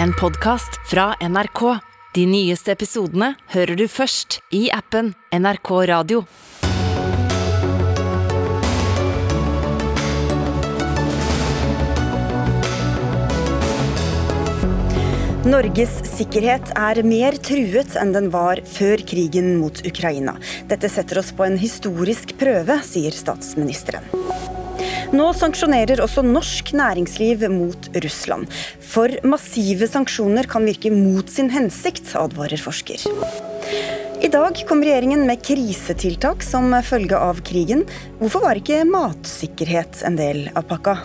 en podkast fra NRK. De nyeste episodene hører du først i appen NRK Radio. Norges sikkerhet er mer truet enn den var før krigen mot Ukraina. Dette setter oss på en historisk prøve, sier statsministeren. Nå sanksjonerer også norsk næringsliv mot Russland. For massive sanksjoner kan virke mot sin hensikt, advarer forsker. I dag kom regjeringen med krisetiltak som følge av krigen. Hvorfor var ikke matsikkerhet en del av pakka?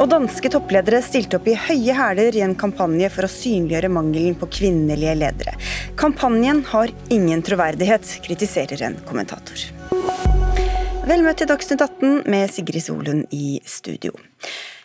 Og danske toppledere stilte opp i høye hæler i en kampanje for å synliggjøre mangelen på kvinnelige ledere. Kampanjen har ingen troverdighet, kritiserer en kommentator. Vel møtt til Dagsnytt 18 med Sigrid Solund i studio.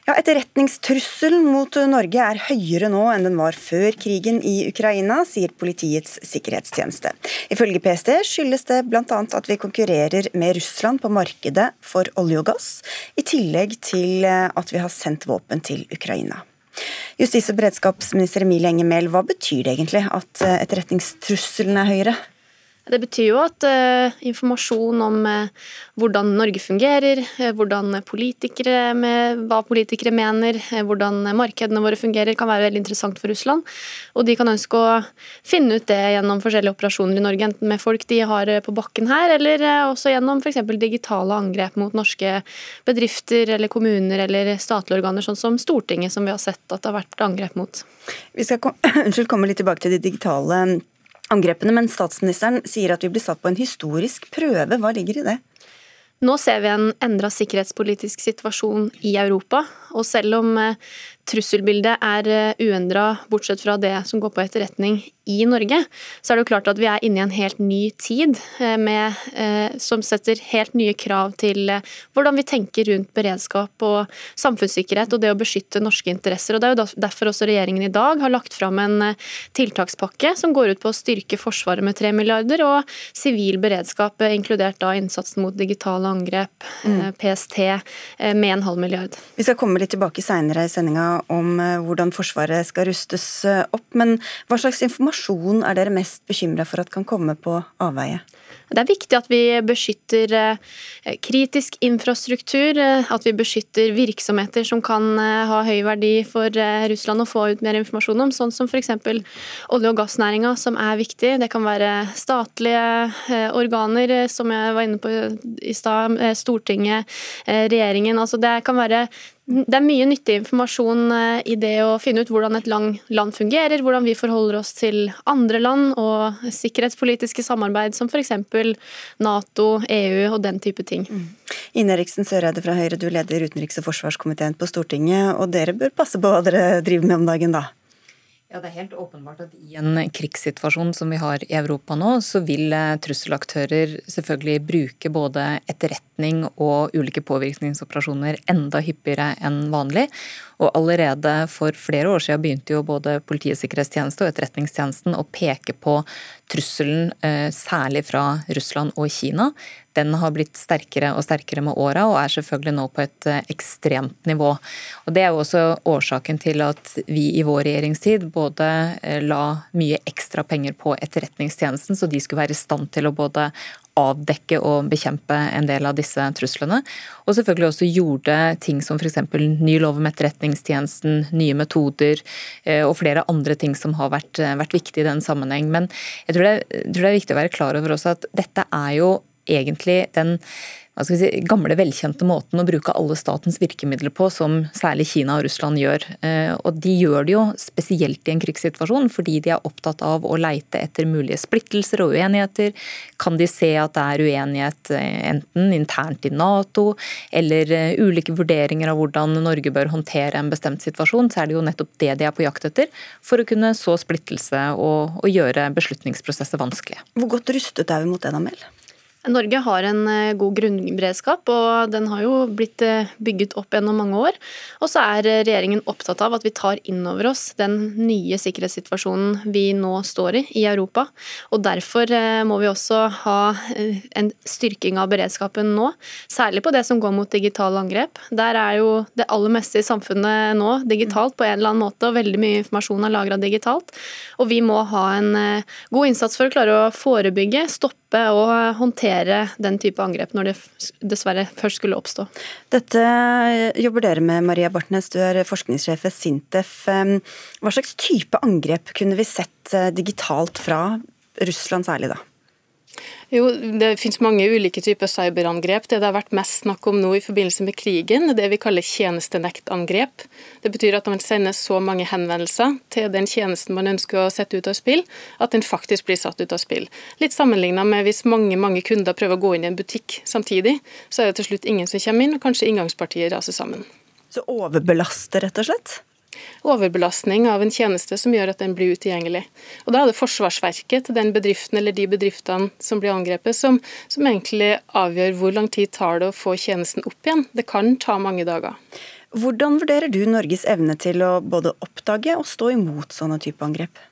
Ja, Etterretningstrusselen mot Norge er høyere nå enn den var før krigen i Ukraina, sier Politiets sikkerhetstjeneste. Ifølge PST skyldes det bl.a. at vi konkurrerer med Russland på markedet for olje og gass, i tillegg til at vi har sendt våpen til Ukraina. Justis- og beredskapsminister Emilie Enger Mehl, hva betyr det egentlig at etterretningstrusselen er høyere? Det betyr jo at uh, informasjon om uh, hvordan Norge fungerer, uh, hvordan politikere med, hva politikere mener, hvordan markedene våre fungerer, kan være veldig interessant for Russland. Og de kan ønske å finne ut det gjennom forskjellige operasjoner i Norge, enten med folk de har på bakken her, eller også gjennom f.eks. digitale angrep mot norske bedrifter eller kommuner eller statlige organer, sånn som Stortinget, som vi har sett at det har vært angrep mot. Vi skal kom, komme litt tilbake til de digitale angrepene, men statsministeren sier at vi blir satt på en historisk prøve. Hva ligger i det? Nå ser vi en endra sikkerhetspolitisk situasjon i Europa. Og selv om eh, trusselbildet er eh, uendra, bortsett fra det som går på etterretning i Norge, så er det jo klart at vi er inne i en helt ny tid eh, med, som setter helt nye krav til hvordan vi tenker rundt beredskap og samfunnssikkerhet og det å beskytte norske interesser. Og Det er jo derfor også regjeringen i dag har lagt fram en tiltakspakke som går ut på å styrke Forsvaret med 3 milliarder og sivil beredskap, inkludert da innsatsen mot digitale angrep, mm. PST, med en halv milliard. Vi skal komme litt tilbake seinere i sendinga om eh, hvordan Forsvaret skal rustes eh, opp. Men hva slags informasjon er dere mest bekymra for at kan komme på avveie? Det er viktig at vi beskytter eh, kritisk infrastruktur, at vi beskytter virksomheter som kan ha høy verdi for Russland å få ut mer informasjon om, sånn som f.eks. olje- og gassnæringa, som er viktig. Det kan være statlige organer, som jeg var inne på i stad, Stortinget, regjeringen. Altså det kan være det er mye nyttig informasjon eh, i det å finne ut hvordan et land fungerer, hvordan vi forholder oss til andre land og sikkerhetspolitiske samarbeid som f.eks. Nato, EU og den type ting. Mm. Ine Eriksen Søreide fra Høyre, du leder utenriks- og forsvarskomiteen på Stortinget, og dere bør passe på hva dere driver med om dagen, da? Ja, Det er helt åpenbart at i en krigssituasjon som vi har i Europa nå, så vil eh, trusselaktører selvfølgelig bruke både etterretning og ulike påvirkningsoperasjoner enda hyppigere enn vanlig. Og allerede for flere år siden begynte jo både Politiets sikkerhetstjeneste og Etterretningstjenesten å peke på trusselen eh, særlig fra Russland og Kina. Den har blitt sterkere og sterkere med åra, og er selvfølgelig nå på et eh, ekstremt nivå. Og Det er jo også årsaken til at vi i vår regjeringstid både eh, la mye ekstra penger på Etterretningstjenesten, så de skulle være i stand til å både avdekke og bekjempe en del av disse truslene. Og selvfølgelig også gjorde ting som f.eks. ny lov om etterretningstjenesten, nye metoder eh, og flere andre ting som har vært, vært viktige i den sammenheng. Men jeg tror det, jeg tror det er viktig å være klar over også at dette er jo egentlig den si, gamle, velkjente måten å bruke alle statens virkemidler på, som særlig Kina og Russland gjør. Eh, og de gjør det jo spesielt i en krigssituasjon, fordi de er opptatt av å leite etter mulige splittelser og uenigheter. Kan de se at det er uenighet eh, enten internt i Nato, eller eh, ulike vurderinger av hvordan Norge bør håndtere en bestemt situasjon, så er det jo nettopp det de er på jakt etter, for å kunne så splittelse og, og gjøre beslutningsprosesser vanskelige. Hvor godt rustet er vi mot Mel? Norge har en eh, god grunnberedskap, og den har jo blitt eh, bygget opp gjennom mange år. Og så er eh, regjeringen opptatt av at vi tar inn over oss den nye sikkerhetssituasjonen vi nå står i i Europa. Og derfor må vi også ha en styrking av beredskapen nå, særlig på det som går mot digitale angrep. Der er jo det aller meste i samfunnet nå digitalt på en eller annen måte, og veldig mye informasjon er lagra digitalt. Og vi må ha en god innsats for å klare å forebygge, stoppe og håndtere den type angrep når det dessverre først skulle oppstå. Dette jobber dere med, Maria Bartnes, du er forskningssjef ved Sintef. Hva slags type angrep kunne vi sett eh, digitalt fra Russland særlig, da? Jo, Det finnes mange ulike typer cyberangrep. Det det har vært mest snakk om nå i forbindelse med krigen, det vi kaller tjenestenektangrep. Det betyr at man sender så mange henvendelser til den tjenesten man ønsker å sette ut av spill, at den faktisk blir satt ut av spill. Litt sammenligna med hvis mange mange kunder prøver å gå inn i en butikk samtidig, så er det til slutt ingen som kommer inn, og kanskje inngangspartiet raser sammen. Så overbelaster, rett og slett? Overbelastning av en tjeneste som gjør at den blir utilgjengelig. Og Da er det forsvarsverket til den bedriften eller de bedriftene som blir angrepet, som, som egentlig avgjør hvor lang tid tar det å få tjenesten opp igjen. Det kan ta mange dager. Hvordan vurderer du Norges evne til å både oppdage og stå imot sånne type angrep?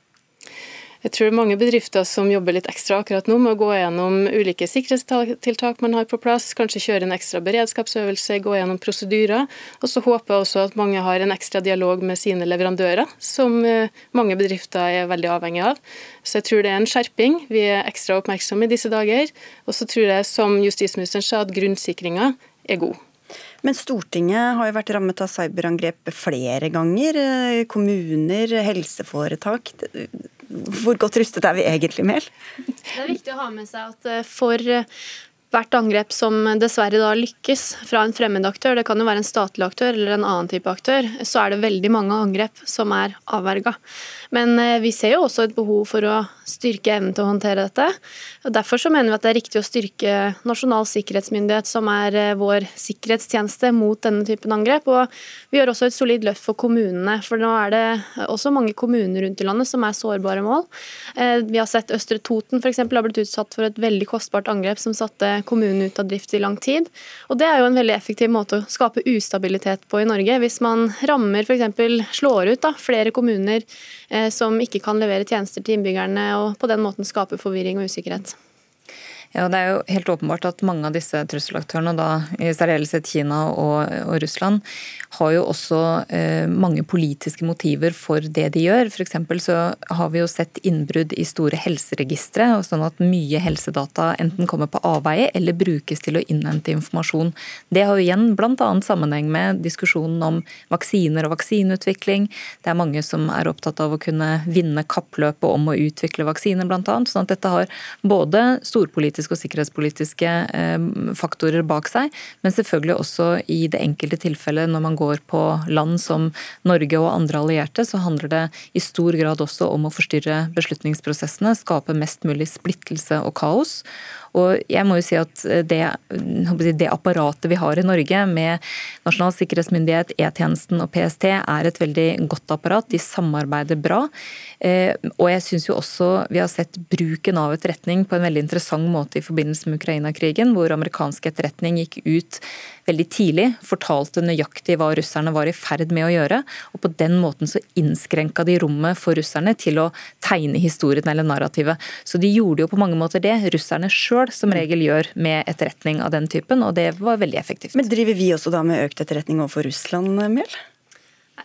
Jeg tror det er mange bedrifter som jobber litt ekstra akkurat nå med å gå gjennom ulike sikkerhetstiltak man har på plass, kanskje kjøre en ekstra beredskapsøvelse, gå gjennom prosedyrer. Og så håper jeg også at mange har en ekstra dialog med sine leverandører, som eh, mange bedrifter er veldig avhengig av. Så jeg tror det er en skjerping. Vi er ekstra oppmerksomme i disse dager. Og så tror jeg, som justisministeren sa, at grunnsikringa er god. Men Stortinget har jo vært rammet av cyberangrep flere ganger. Eh, kommuner, helseforetak. Hvor godt rustet er vi egentlig, Mehl? Det er viktig å ha med seg at eh, for hvert angrep som dessverre da lykkes fra en fremmed aktør, det kan jo være en statlig aktør eller en annen type aktør, så er det veldig mange angrep som er avverga. Men eh, vi ser jo også et behov for å styrke evnen til å håndtere dette. og Derfor så mener vi at det er riktig å styrke Nasjonal sikkerhetsmyndighet, som er eh, vår sikkerhetstjeneste mot denne typen angrep. Og vi gjør også et solid løft for kommunene, for nå er det også mange kommuner rundt i landet som er sårbare mål. Eh, vi har sett Østre Toten f.eks. har blitt utsatt for et veldig kostbart angrep som satte kommunen ut av drift i lang tid. Og det er jo en veldig effektiv måte å skape ustabilitet på i Norge. Hvis man rammer f.eks. slår ut da, flere kommuner som ikke kan levere tjenester til innbyggerne, og på den måten skape forvirring og usikkerhet. Ja, Det er jo helt åpenbart at mange av disse trusselaktørene, da, i særdeleshet Kina og, og, Russland, har jo også eh, mange politiske motiver for det de gjør. F.eks. så har vi jo sett innbrudd i store helseregistre, sånn at mye helsedata enten kommer på avveie eller brukes til å innhente informasjon. Det har jo igjen bl.a. sammenheng med diskusjonen om vaksiner og vaksineutvikling. Det er mange som er opptatt av å kunne vinne kappløpet om å utvikle vaksiner, bl.a. Sånn at dette har både storpolitiske politiske og sikkerhetspolitiske eh, faktorer bak seg, men selvfølgelig også i det enkelte tilfellet når man går på land som Norge og andre allierte, så handler det i stor grad også om å forstyrre beslutningsprosessene, skape mest mulig splittelse og kaos. Og jeg må jo si at det, det, apparatet vi har i Norge, med Nasjonal sikkerhetsmyndighet, E-tjenesten og PST, er et veldig godt apparat. De samarbeider bra. Eh, og jeg syns jo også vi har sett bruken av etterretning på en veldig interessant måte i forbindelse med Ukraina-krigen, hvor amerikansk etterretning gikk ut veldig tidlig fortalte nøyaktig hva russerne var i ferd med å gjøre. Og på den måten så innskrenka de rommet for russerne til å tegne historien eller narrativet. Så de gjorde jo på mange måter det russerne sjøl som regel gjør med etterretning av den typen, og det var veldig effektivt. Men driver vi også da med økt etterretning overfor Russland, Mjøl?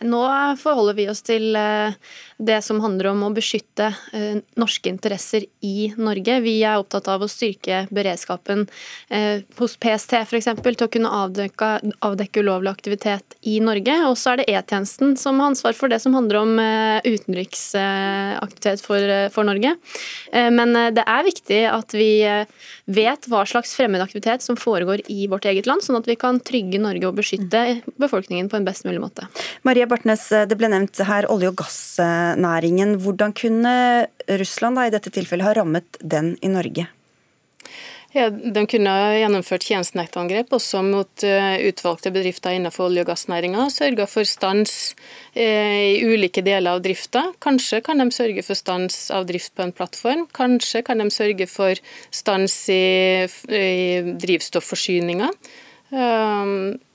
Nå forholder vi oss til eh, det som handler om å beskytte eh, norske interesser i Norge. Vi er opptatt av å styrke beredskapen eh, hos PST f.eks. til å kunne avdekke, avdekke ulovlig aktivitet i Norge. Og så er det E-tjenesten som har ansvar for det som handler om utenriksaktivitet for, for Norge. Men det er viktig at vi vet hva slags fremmed aktivitet som foregår i vårt eget land, sånn at vi kan trygge Norge og beskytte befolkningen på en best mulig måte. Maria Marie Bartnes, det ble nevnt her olje- og gassnæringen. Hvordan kunne Russland da, i dette tilfellet ha rammet den i Norge? Ja, De kunne ha gjennomført tjenestenektangrep også mot uh, utvalgte bedrifter innenfor olje- og gassnæringa. Sørga for stans uh, i ulike deler av drifta. Kanskje kan de sørge for stans av drift på en plattform. Kanskje kan de sørge for stans i, i drivstofforsyninga.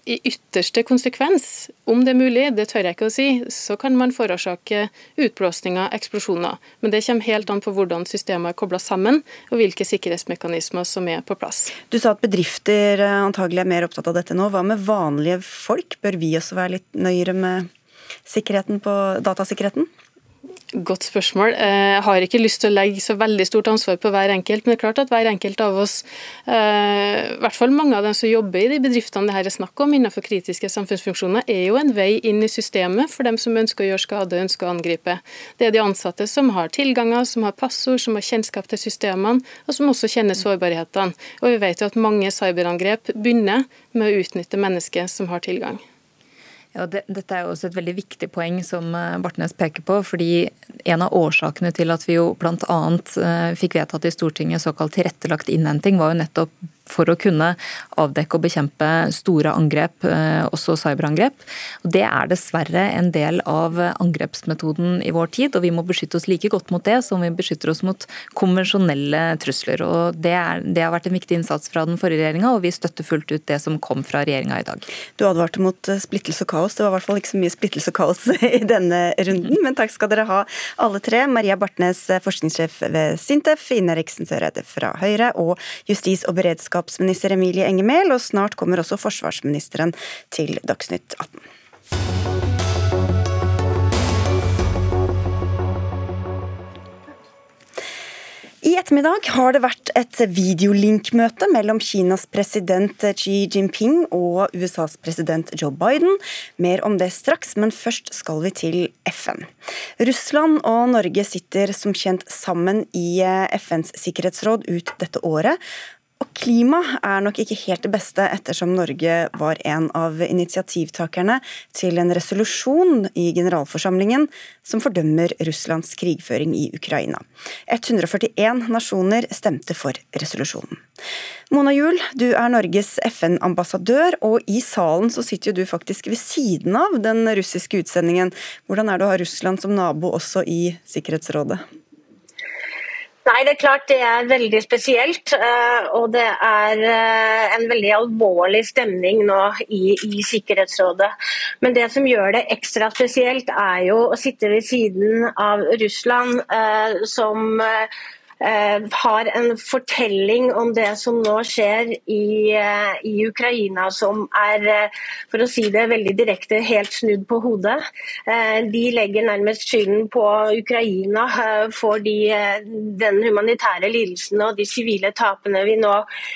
I ytterste konsekvens, om det er mulig, det tør jeg ikke å si, så kan man forårsake utblåsninger, eksplosjoner. Men det kommer helt an på hvordan systemet er kobla sammen, og hvilke sikkerhetsmekanismer som er på plass. Du sa at bedrifter eh, antagelig er mer opptatt av dette nå. Hva med vanlige folk? Bør vi også være litt nøyere med på datasikkerheten? Godt spørsmål. Jeg eh, har ikke lyst til å legge så veldig stort ansvar på hver enkelt, men det er klart at hver enkelt av oss, eh, i hvert fall mange av dem som jobber i de bedriftene det her er snakk om innenfor kritiske samfunnsfunksjoner, er jo en vei inn i systemet for dem som ønsker å gjøre skade ønsker å angripe. Det er de ansatte som har tilganger, som har passord, som har kjennskap til systemene, og som også kjenner sårbarhetene. Og vi vet jo at mange cyberangrep begynner med å utnytte mennesker som har tilgang. Ja, det, dette er jo også et veldig viktig poeng som eh, Bartnes peker på. fordi En av årsakene til at vi jo bl.a. Eh, fikk vedtatt i Stortinget såkalt tilrettelagt innhenting, var jo nettopp for å kunne avdekke og bekjempe store angrep, eh, også cyberangrep. Og det er dessverre en del av angrepsmetoden i vår tid, og vi må beskytte oss like godt mot det som vi beskytter oss mot konvensjonelle trusler. Og det, er, det har vært en viktig innsats fra den forrige regjeringa, og vi støtter fullt ut det som kom fra regjeringa i dag. Du advarte mot eh, splittelse og kaos. Det var i hvert fall ikke så mye splittelse og kaos i denne runden, men takk skal dere ha alle tre. Maria Bartnes, forskningssjef ved Sintef, Ine Eriksen Søreide fra Høyre og justis- og beredskap beredskapsminister Emilie Enger og snart kommer også forsvarsministeren til Dagsnytt 18. I ettermiddag har det vært et videolinkmøte mellom Kinas president Xi Jinping og USAs president Joe Biden. Mer om det straks, men først skal vi til FN. Russland og Norge sitter som kjent sammen i FNs sikkerhetsråd ut dette året. Og klima er nok ikke helt det beste, ettersom Norge var en av initiativtakerne til en resolusjon i generalforsamlingen som fordømmer Russlands krigføring i Ukraina. 141 nasjoner stemte for resolusjonen. Mona Juel, du er Norges FN-ambassadør, og i salen så sitter jo du faktisk ved siden av den russiske utsendingen. Hvordan er det å ha Russland som nabo også i Sikkerhetsrådet? Nei, det er klart det er veldig spesielt. Eh, og det er eh, en veldig alvorlig stemning nå i, i, Sikkerhetsrådet. Men det som gjør det ekstra spesielt, er jo å sitte ved siden av Russland, eh, som har en fortelling om det som nå skjer i, eh, i, Ukraina, som er, eh, for å si det veldig direkte, helt snudd på hodet. De legger nærmest skylden på Ukraina for de, den humanitære lidelsen og de sivile tapene vi nå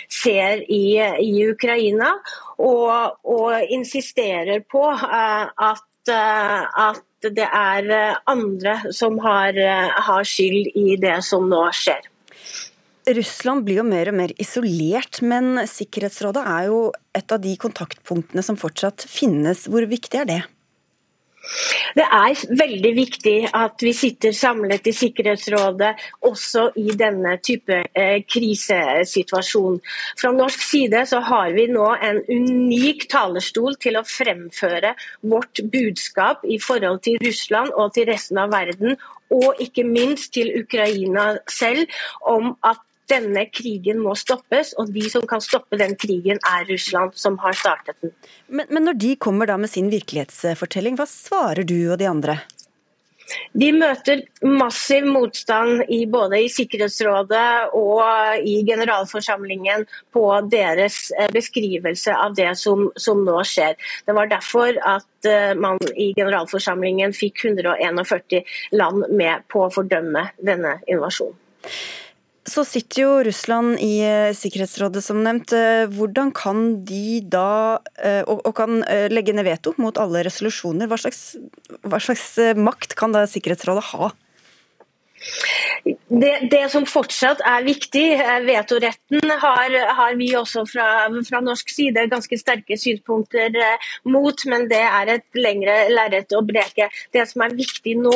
ser i, i Ukraina, og, og insisterer på at, at det er eh, andre som har, eh, har skyld i det som nå skjer. Russland blir jo mer og mer isolert, men Sikkerhetsrådet er jo et av de kontaktpunktene som fortsatt finnes. Hvor viktig er det? Det er veldig viktig at vi sitter samlet i Sikkerhetsrådet også i denne type eh, krisesituasjon. Fra norsk side så har vi nå en unik talerstol til å fremføre vårt budskap i forhold til Russland og til resten av verden, og ikke minst til Ukraina selv, om at denne krigen må stoppes, og de som kan stoppe den krigen, er Russland, som har startet den. Men, men når de kommer da med sin virkelighetsfortelling, hva svarer du og de andre? De møter massiv motstand i både i Sikkerhetsrådet og i generalforsamlingen på deres eh, beskrivelse av det som, som nå skjer. Det var derfor at eh, man i generalforsamlingen fikk 141 land med på å fordømme denne invasjonen. Så sitter jo Russland i eh, Sikkerhetsrådet, som nevnt. Eh, hvordan kan de da, eh, og, kan legge ned veto mot alle resolusjoner, hva slags, hva slags makt kan da Sikkerhetsrådet ha? Det, det, som fortsatt er viktig, vetoretten har, har vi også fra, fra, norsk side ganske sterke synspunkter eh, mot, men det er et lengre lerret å breke. Det som er viktig nå,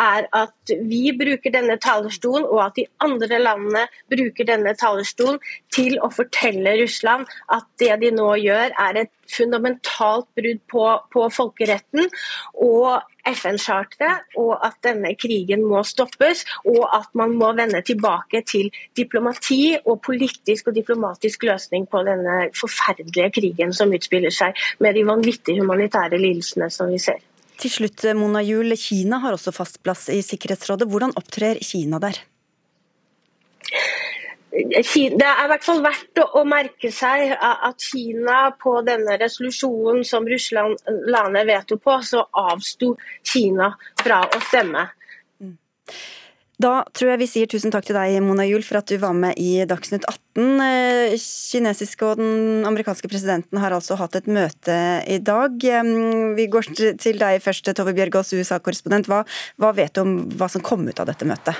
er at vi bruker denne talerstolen, og at de andre landene bruker denne talerstolen til å fortelle Russland at det de nå gjør, er et fundamentalt brudd på, på folkeretten og FN-charteret, og at denne krigen må stoppes, og at man må vende tilbake til diplomati og politisk og diplomatisk løsning på denne forferdelige krigen som utspiller seg, med de vanvittige humanitære lidelsene som vi ser. Til slutt, Mona Juel, Kina har også fast plass i Sikkerhetsrådet. Hvordan opptrer Kina der? Det er i hvert fall verdt å merke seg at Kina på denne resolusjonen som Russland landet veto på, så avsto Kina fra å stemme. Mm. Da tror jeg vi sier tusen takk til deg, Mona Juel, for at du var med i Dagsnytt 18. Eh, kinesiske og den amerikanske presidenten har altså hatt et møte i dag. Vi går til deg først, Tove Bjørgaas, USA-korrespondent. Hva, hva vet du om hva som kom ut av dette møtet?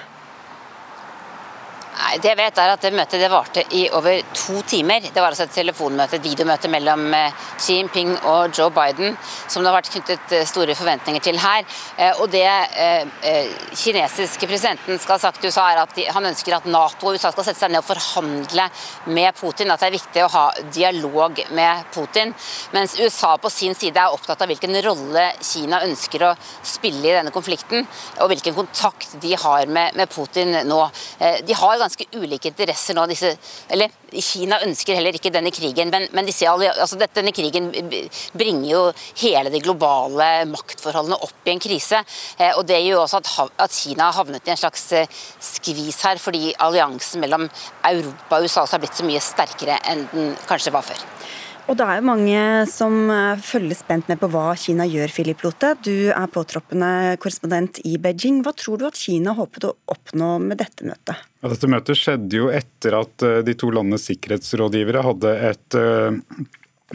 Nei, Det jeg vet er at det møtet det varte i over to timer. Det var altså et telefonmøte, et videomøte mellom eh, Xi Jinping og Joe Biden, som det har vært knyttet eh, store forventninger til her. Eh, og Det kinesiske presidenten skal ha sagt til USA, er at han ønsker at Nato og USA skal sette seg ned og forhandle med Putin. At det er viktig å ha dialog med Putin. Mens USA på sin side er opptatt av hvilken rolle Kina ønsker å spille i denne konflikten, og hvilken kontakt de har med, Putin nå. De har ganske ulike interesser nå. Disse, eller Kina ønsker heller ikke denne krigen, men, men disse, altså, denne krigen bringer jo hele de globale maktforholdene opp i en krise. Eh, og Det gjør også at, at Kina har havnet i en slags eh, skvis her, fordi alliansen mellom Europa og USA har blitt så mye sterkere enn den kanskje var før. Og det er jo mange som eh, følger spent med på hva Kina gjør, Philip Lote. Du er påtroppende korrespondent i Beijing. Hva tror du at Kina håpet å oppnå med dette møtet? Ja, dette møtet skjedde jo etter at eh, de to landenes sikkerhetsrådgivere hadde et uh,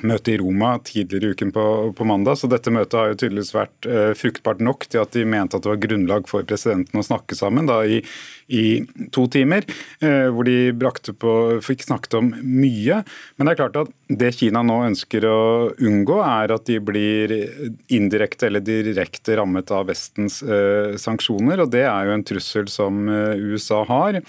møte i Roma tidligere i uken på, på, mandag, så dette møtet har jo tydeligvis vært fruktbart nok til at de mente at det var grunnlag for presidenten å snakke sammen da, i, i, to timer, uh, hvor de på, fikk snakket om mye. Men det er klart at det Kina nå ønsker å unngå, er at de blir indirekte eller direkte rammet av Vestens uh, sanksjoner, og det er jo en trussel som USA har.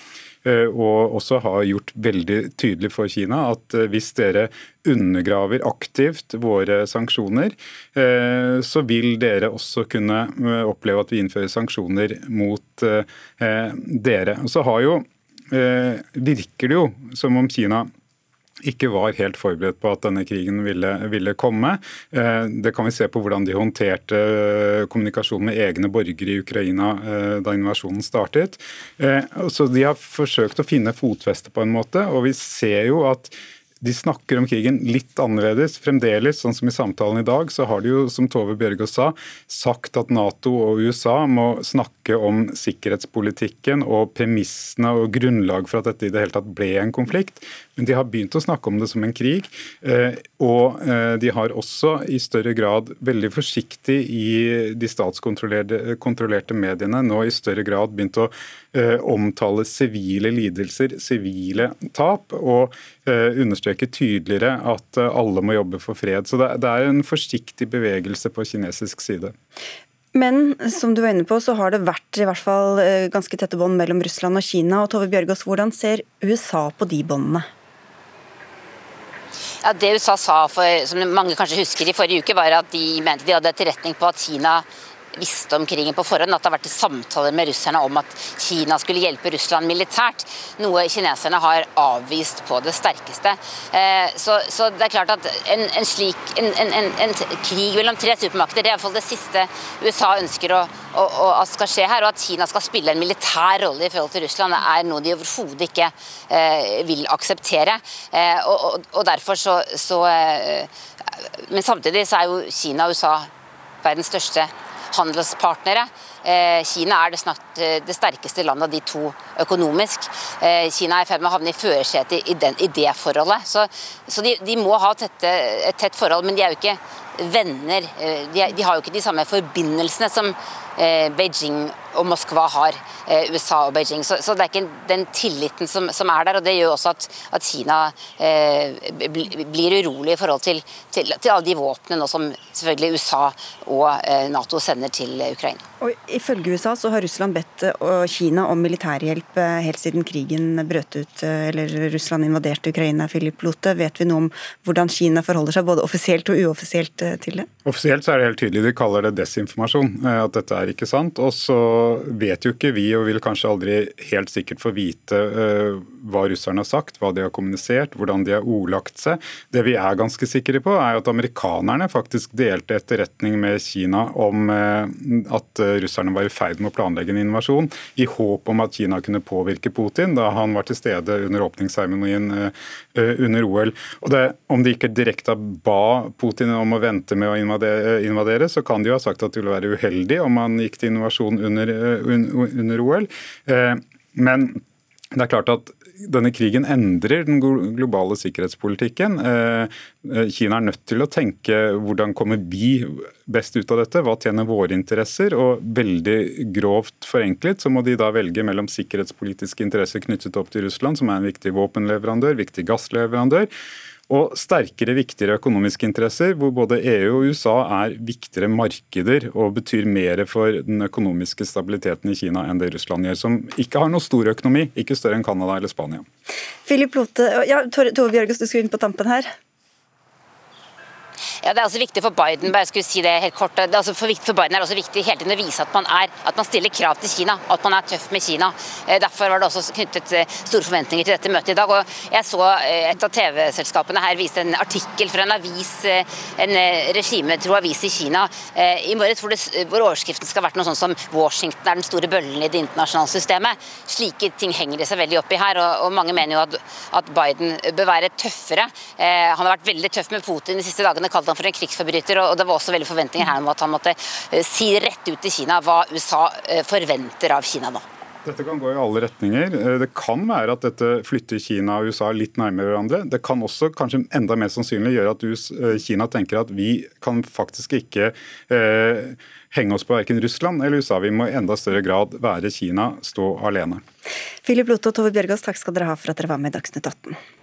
Eh, og også har gjort veldig tydelig for Kina at eh, hvis dere undergraver aktivt våre sanksjoner, eh, så vil dere også kunne oppleve at vi innfører sanksjoner mot dere. Og så har jo, virker det jo som om Kina ikke var helt forberedt på at denne krigen ville, ville, komme. Eh, det kan vi se på hvordan de håndterte eh, kommunikasjon med egne borgere i Ukraina eh, da invasjonen startet. Så De har forsøkt å finne fotfeste på en måte, og vi ser jo at de snakker om krigen litt annerledes. Fremdeles, sånn som i samtalen i dag, så har de jo, som Tove Bjørgaas sa, sagt at Nato og USA må snakke om sikkerhetspolitikken og premissene og grunnlag for at dette i det hele tatt ble en konflikt. Men de har begynt å snakke om det som en krig. Eh, og eh, de har også i større grad, veldig forsiktig i de statskontrollerte mediene, nå i større grad begynt å eh, omtale sivile lidelser, sivile tap, og understreke tydeligere at alle må jobbe for fred. Så det er en forsiktig bevegelse på kinesisk side. Men som du var inne på, så har det vært i hvert fall ganske tette bånd mellom Russland og Kina. og Tove Bjørgaas, Hvordan ser USA på de båndene? Ja, Det USA sa, for, som mange kanskje husker i forrige uke, var at de mente de hadde etterretning på at Kina visste om krigen på forhånd, at det har vært samtaler med russerne om at Kina skulle hjelpe Russland militært, noe kineserne har avvist på det sterkeste. Eh, så, så det er klart at en, en slik en, en, en, krig mellom tre supermakter, det er iallfall det siste USA ønsker å, å, å, at skal skje her. Og at Kina skal spille en militær rolle i forhold til Russland, er noe de overhodet ikke eh, vil akseptere. Eh, og, og, og, derfor så, så Men samtidig så er jo Kina og USA verdens største handelspartnere. Eh, Kina er det, snart, eh, det sterkeste landet av de to økonomisk. Eh, Kina er i ferd med å havne i førersetet i, i, det forholdet. Så, så de, de, må ha tette, et tett forhold, men de er jo ikke venner. De, de, har jo ikke de samme forbindelsene som Beijing og Moskva har USA og Beijing. Så, så, det er ikke den tilliten som, som er der. og Det gjør også at, at Kina eh, blir urolig i forhold til, til, til alle de våpnene som selvfølgelig USA og eh, Nato sender til Ukraina. Og Ifølge USA så har Russland bedt uh, Kina om militærhjelp uh, helt siden krigen brøt ut, uh, eller Russland invaderte Ukraina. Philip Lote. Vet vi noe om hvordan Kina forholder seg både offisielt og uoffisielt til det? Offisielt så er det helt tydelig de kaller det desinformasjon, at dette er ikke sant. Og så vet jo ikke vi, og vil kanskje aldri helt sikkert få vite hva russerne har sagt, hva de har kommunisert, hvordan de har ordlagt seg. Det vi er ganske sikre på, er at amerikanerne faktisk delte etterretning med Kina om at russerne var i ferd med å planlegge en invasjon, i håp om at Kina kunne påvirke Putin da han var til stede under åpningsseremonien eh, eh, under OL. Og det, Om de ikke direkte ba Putin om å vente med å invadere, så kan de jo ha sagt at det ville være uheldig om han gikk til invasjon under, eh, under OL. Men det er klart at denne krigen endrer den globale sikkerhetspolitikken. Eh, eh, Kina er nødt til å tenke hvordan kommer vi best ut av dette, hva tjener våre interesser? Og veldig grovt forenklet så må de da velge mellom sikkerhetspolitiske interesser knyttet opp til Russland, som er en viktig våpenleverandør, viktig gassleverandør, og sterkere, viktigere økonomiske interesser, hvor både EU og USA er viktigere markeder og betyr mer for den økonomiske stabiliteten i Kina enn det Russland gjør, som ikke har noe stor økonomi, ikke større enn Canada eller Spania. Philip Lote, ja, Tove Bjørges, du skulle inn på tampen her. Ja, Det er også viktig for Biden bare skulle si det helt kort, det er også for, for Biden er det også viktig hele tiden å vise at man, er, at man stiller krav til Kina, at man er tøff med Kina. Eh, derfor var det også knyttet eh, store forventninger til dette møtet i dag. og Jeg så eh, et av TV-selskapene her viste en artikkel fra en avis, en regimetro avis i Kina i morges, hvor, hvor overskriften skal ha vært noe sånt som 'Washington er den store bøllen i det internasjonale systemet'. Slike ting henger det seg veldig opp i her, og, og mange mener jo at, at Biden bør være tøffere. han har vært veldig tøff med Putin de siste dagene kalte han for en krigsforbryter. og Det var også veldig forventninger her om at han måtte eh, si rett ut til Kina hva USA eh, forventer av Kina nå. Dette kan gå i alle retninger. Eh, det kan være at dette flytter Kina og USA litt nærmere hverandre. Det kan også kanskje enda mer sannsynlig gjøre at Kina tenker at vi kan faktisk ikke eh, henge oss på verken Russland eller USA. Vi må i enda større grad være Kina, stå alene. Philip Lotte og Tove Bjørgaas, takk skal dere ha for at dere var med i Dagsnytt 18.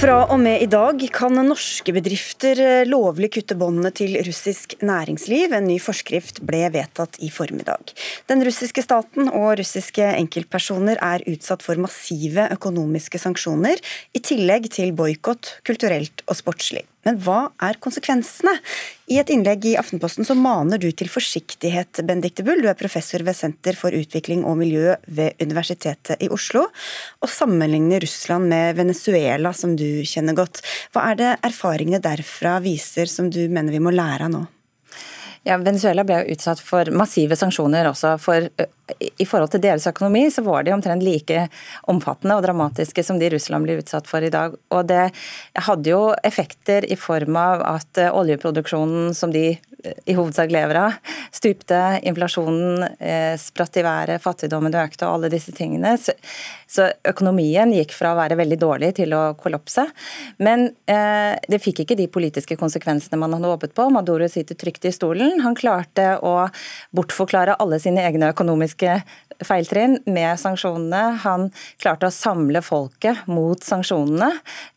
Fra og med i dag kan norske bedrifter eh, lovlig kutte båndene til russisk næringsliv. En ny forskrift ble vedtatt i formiddag. Den russiske staten og russiske enkeltpersoner er utsatt for massive økonomiske sanksjoner, i tillegg til boikott kulturelt og sportslig. Men hva er konsekvensene? I et innlegg i Aftenposten så maner du til forsiktighet, Benedicte Bull. Du er professor ved Senter for utvikling og miljø ved Universitetet i Oslo, og sammenligner Russland med Venezuela, som du kjenner godt. Hva er det erfaringene derfra viser som du mener vi må lære av nå? Ja, Venezuela ble jo utsatt for massive sanksjoner også. for I forhold til deres økonomi så var de omtrent like omfattende og dramatiske som de Russland blir utsatt for i dag. Og Det hadde jo effekter i form av at oljeproduksjonen som de i hovedsak lever av, stupte, inflasjonen spratt i været, fattigdommen økte og alle disse tingene. Så, økonomien gikk fra å være veldig dårlig til å kollapse. Men det fikk ikke de politiske konsekvensene man hadde håpet på. Maduro sitter trygt i stolen. Han klarte å bortforklare alle sine egne økonomiske feiltrinn med sanksjonene. Han klarte å samle folket mot sanksjonene.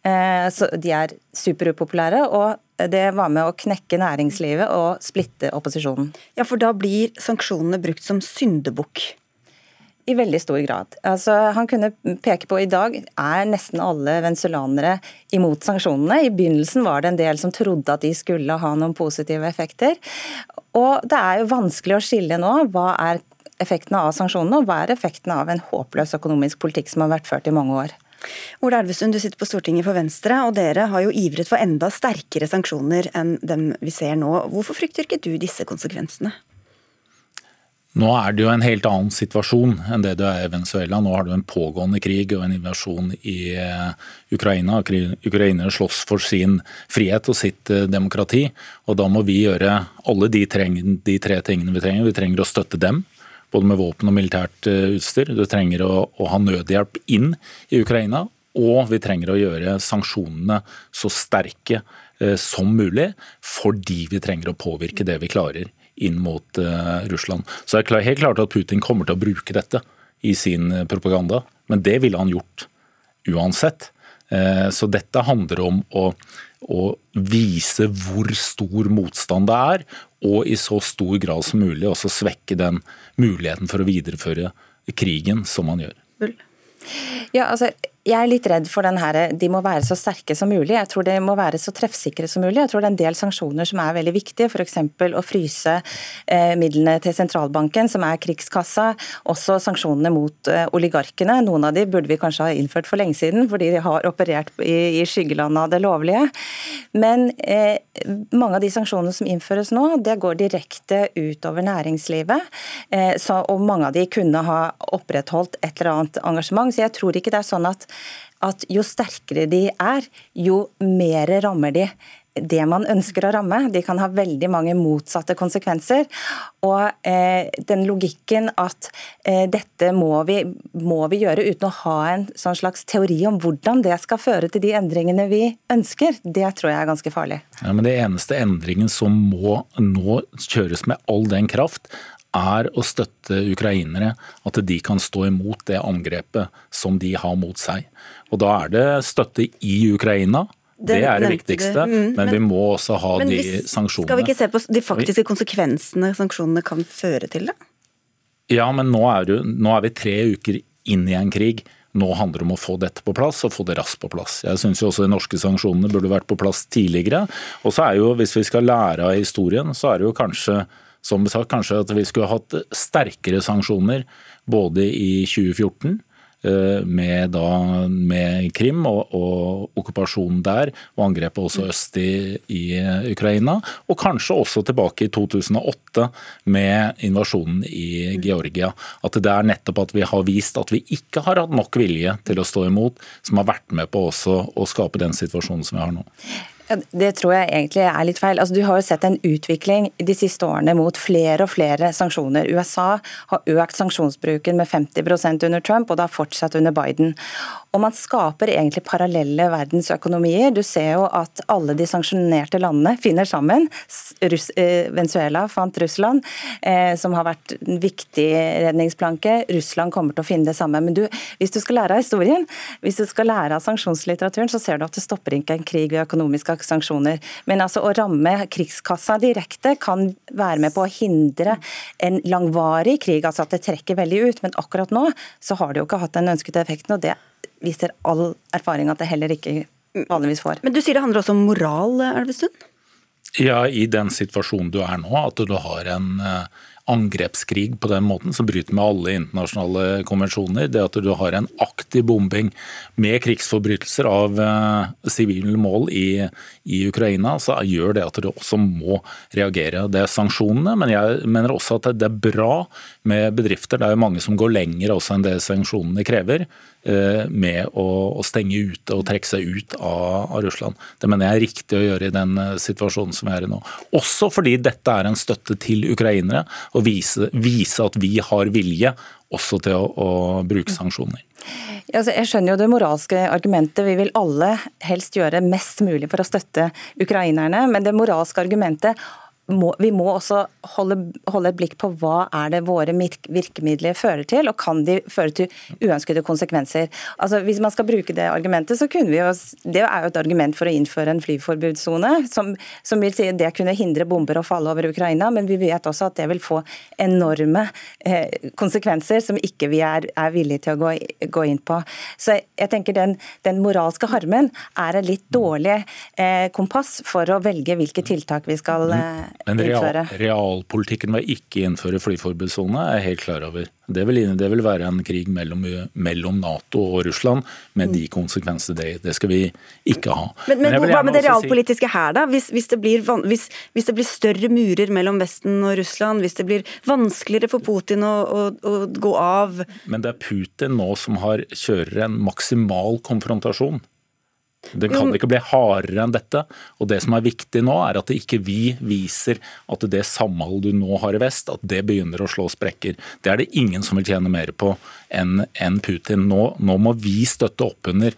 Eh, så de er superupopulære. og det var med å knekke næringslivet og splitte opposisjonen. Ja, For da blir sanksjonene brukt som syndebukk? I veldig stor grad. Altså, han kunne peke på i dag er nesten alle venezuelanere imot sanksjonene. I begynnelsen var det en del som trodde at de skulle ha noen positive effekter. Og det er jo vanskelig å skille nå hva er effektene av sanksjonene og hva er effektene av en håpløs økonomisk politikk som har vært ført i mange år. Ola Elvestuen, du sitter på Stortinget for Venstre, og dere har jo ivret for enda sterkere sanksjoner enn dem vi ser nå. Hvorfor frykter ikke du disse konsekvensene? Nå er det jo en helt annen situasjon enn det det er i Venezuela. Nå har du en pågående krig og en invasjon i eh, Ukraina. Ukrainere slåss for sin frihet og sitt eh, demokrati. og Da må vi gjøre alle de, de tre tingene vi trenger. Vi trenger å støtte dem både med våpen og militært eh, utstyr. Du trenger å, å ha nødhjelp inn i Ukraina. Og vi trenger å gjøre sanksjonene så sterke som mulig, fordi vi trenger å påvirke det vi klarer inn mot uh, Russland. Så det er helt klart at Putin kommer til å bruke dette i sin eh, propaganda, men det ville han gjort uansett. Uh, så dette handler om å, å, vise hvor stor motstand det er, og i så stor grad som mulig også svekke den muligheten for å videreføre krigen som man gjør. Ja, altså, jeg er litt redd for den her, de må være så sterke som mulig. Jeg tror de må være så treffsikre som mulig. Jeg tror det er en del sanksjoner som er veldig viktige, f.eks. å fryse eh, midlene til sentralbanken, som er krigskassa. Også sanksjonene mot eh, oligarkene. Noen av de burde vi kanskje ha innført for lenge siden, fordi de har operert i, i skyggelandet av det lovlige. Men eh, mange av de sanksjonene som innføres nå, det går direkte utover næringslivet. Eh, så, og mange av de kunne ha opprettholdt et eller annet engasjement. Så jeg tror ikke det er sånn at at jo sterkere de er, jo mer rammer de det man ønsker å ramme. De kan ha veldig mange motsatte konsekvenser. Og eh, den logikken at eh, dette må vi, må vi, gjøre uten å ha en sånn slags teori om hvordan det skal føre til de endringene vi ønsker, det tror jeg er ganske farlig. Ja, men Det eneste endringen som må nå kjøres med all den kraft, er å støtte ukrainere, at de kan stå imot det angrepet som de har mot seg. Og Da er det støtte i Ukraina. Det, det er det viktigste, mm, men, men, vi må også ha de hvis, sanksjonene. Skal vi ikke se på de faktiske konsekvensene sanksjonene kan føre til det? Ja, men nå er, du, nå er vi tre uker inn i en krig. Nå handler det om å få dette på plass, og få det raskt på plass. Jeg syns også de norske sanksjonene burde vært på plass tidligere. Og så er jo, hvis vi skal lære av historien, så er det jo kanskje som sagt, kanskje at vi skulle hatt sterkere sanksjoner både i 2014 eh, med, da, med Krim og, og, okkupasjonen der, og angrepet også øst i, i, Ukraina. Og kanskje også tilbake i 2008 med invasjonen i Georgia. At det er nettopp at vi har vist at vi ikke har hatt nok vilje til å stå imot, som har vært med på også å skape den situasjonen som vi har nå. Det tror jeg egentlig er litt feil. Altså, du har jo sett en utvikling de siste årene mot flere og flere sanksjoner. USA har økt sanksjonsbruken med 50% under Trump, og det har fortsatt under Biden. Og man skaper egentlig parallelle verdensøkonomier. Du ser jo at alle de sanksjonerte landene finner sammen. Russ, eh, Venezuela fant Russland, eh, som har vært en viktig redningsplanke. Russland kommer til å finne det samme. Men du, hvis du skal lære av historien, hvis du skal lære av sanksjonslitteraturen, så ser du at det stopper ikke en krig ved økonomiske sanksjoner. Men altså å ramme krigskassa direkte kan være med på å hindre en langvarig krig, altså at det trekker veldig ut. Men akkurat nå så har det jo ikke hatt den ønskede effekten. og det viser all erfaring at det heller ikke vanligvis får. Men Du sier det handler også om moral, Elvestuen? Ja, i den situasjonen du er nå, at du har en uh, angrepskrig på den måten, som bryter med alle internasjonale konvensjoner. Det at du har en aktiv bombing med krigsforbrytelser av eh, sivile mål i, i, Ukraina, så gjør det at du også må reagere. Det er sanksjonene, men jeg mener også at det er bra med bedrifter. Det er jo mange som går lenger også enn det sanksjonene krever med å, å, stenge ute og trekke seg ut av, av, Russland. Det mener jeg er riktig å gjøre i den situasjonen som vi er i nå. Også fordi dette er en støtte til ukrainere og vise, vise at vi har vilje også til å, å bruke sanksjoner. Altså, jeg skjønner jo det moralske argumentet. Vi vil alle helst gjøre mest mulig for å støtte ukrainerne. Men det moralske argumentet må, vi må også holde, holde, et blikk på hva er det våre virkemidler fører til, og kan de føre til uønskede konsekvenser. Altså, hvis man skal bruke det argumentet, så kunne vi jo Det er jo et argument for å innføre en flyforbudssone, som, som, vil si det kunne hindre bomber å falle over Ukraina, men vi vet også at det vil få enorme eh, konsekvenser som ikke vi er, er villige til å gå, gå, inn på. Så jeg tenker den, den moralske harmen er en litt dårlig eh, kompass for å velge hvilke tiltak vi skal eh, men real, realpolitikken med å ikke innføre flyforbudssone er jeg helt klar over. Det vil, det vil være en krig mellom, mellom, Nato og Russland med de konsekvensene det Det skal vi ikke ha. Men, men, men Hva med det realpolitiske her, da? Hvis, hvis, det blir, hvis, hvis, det blir, større murer mellom Vesten og Russland, hvis det blir vanskeligere for Putin å, å, å gå av Men det er Putin nå som har, kjører en maksimal konfrontasjon Det kan ikke bli hardere enn dette. Og det som er viktig nå, er at ikke vi viser at det samholdet du nå har i vest, at det begynner å slå sprekker. Det er det ingen som vil tjene mer på enn Putin. Nå, nå må vi støtte opp under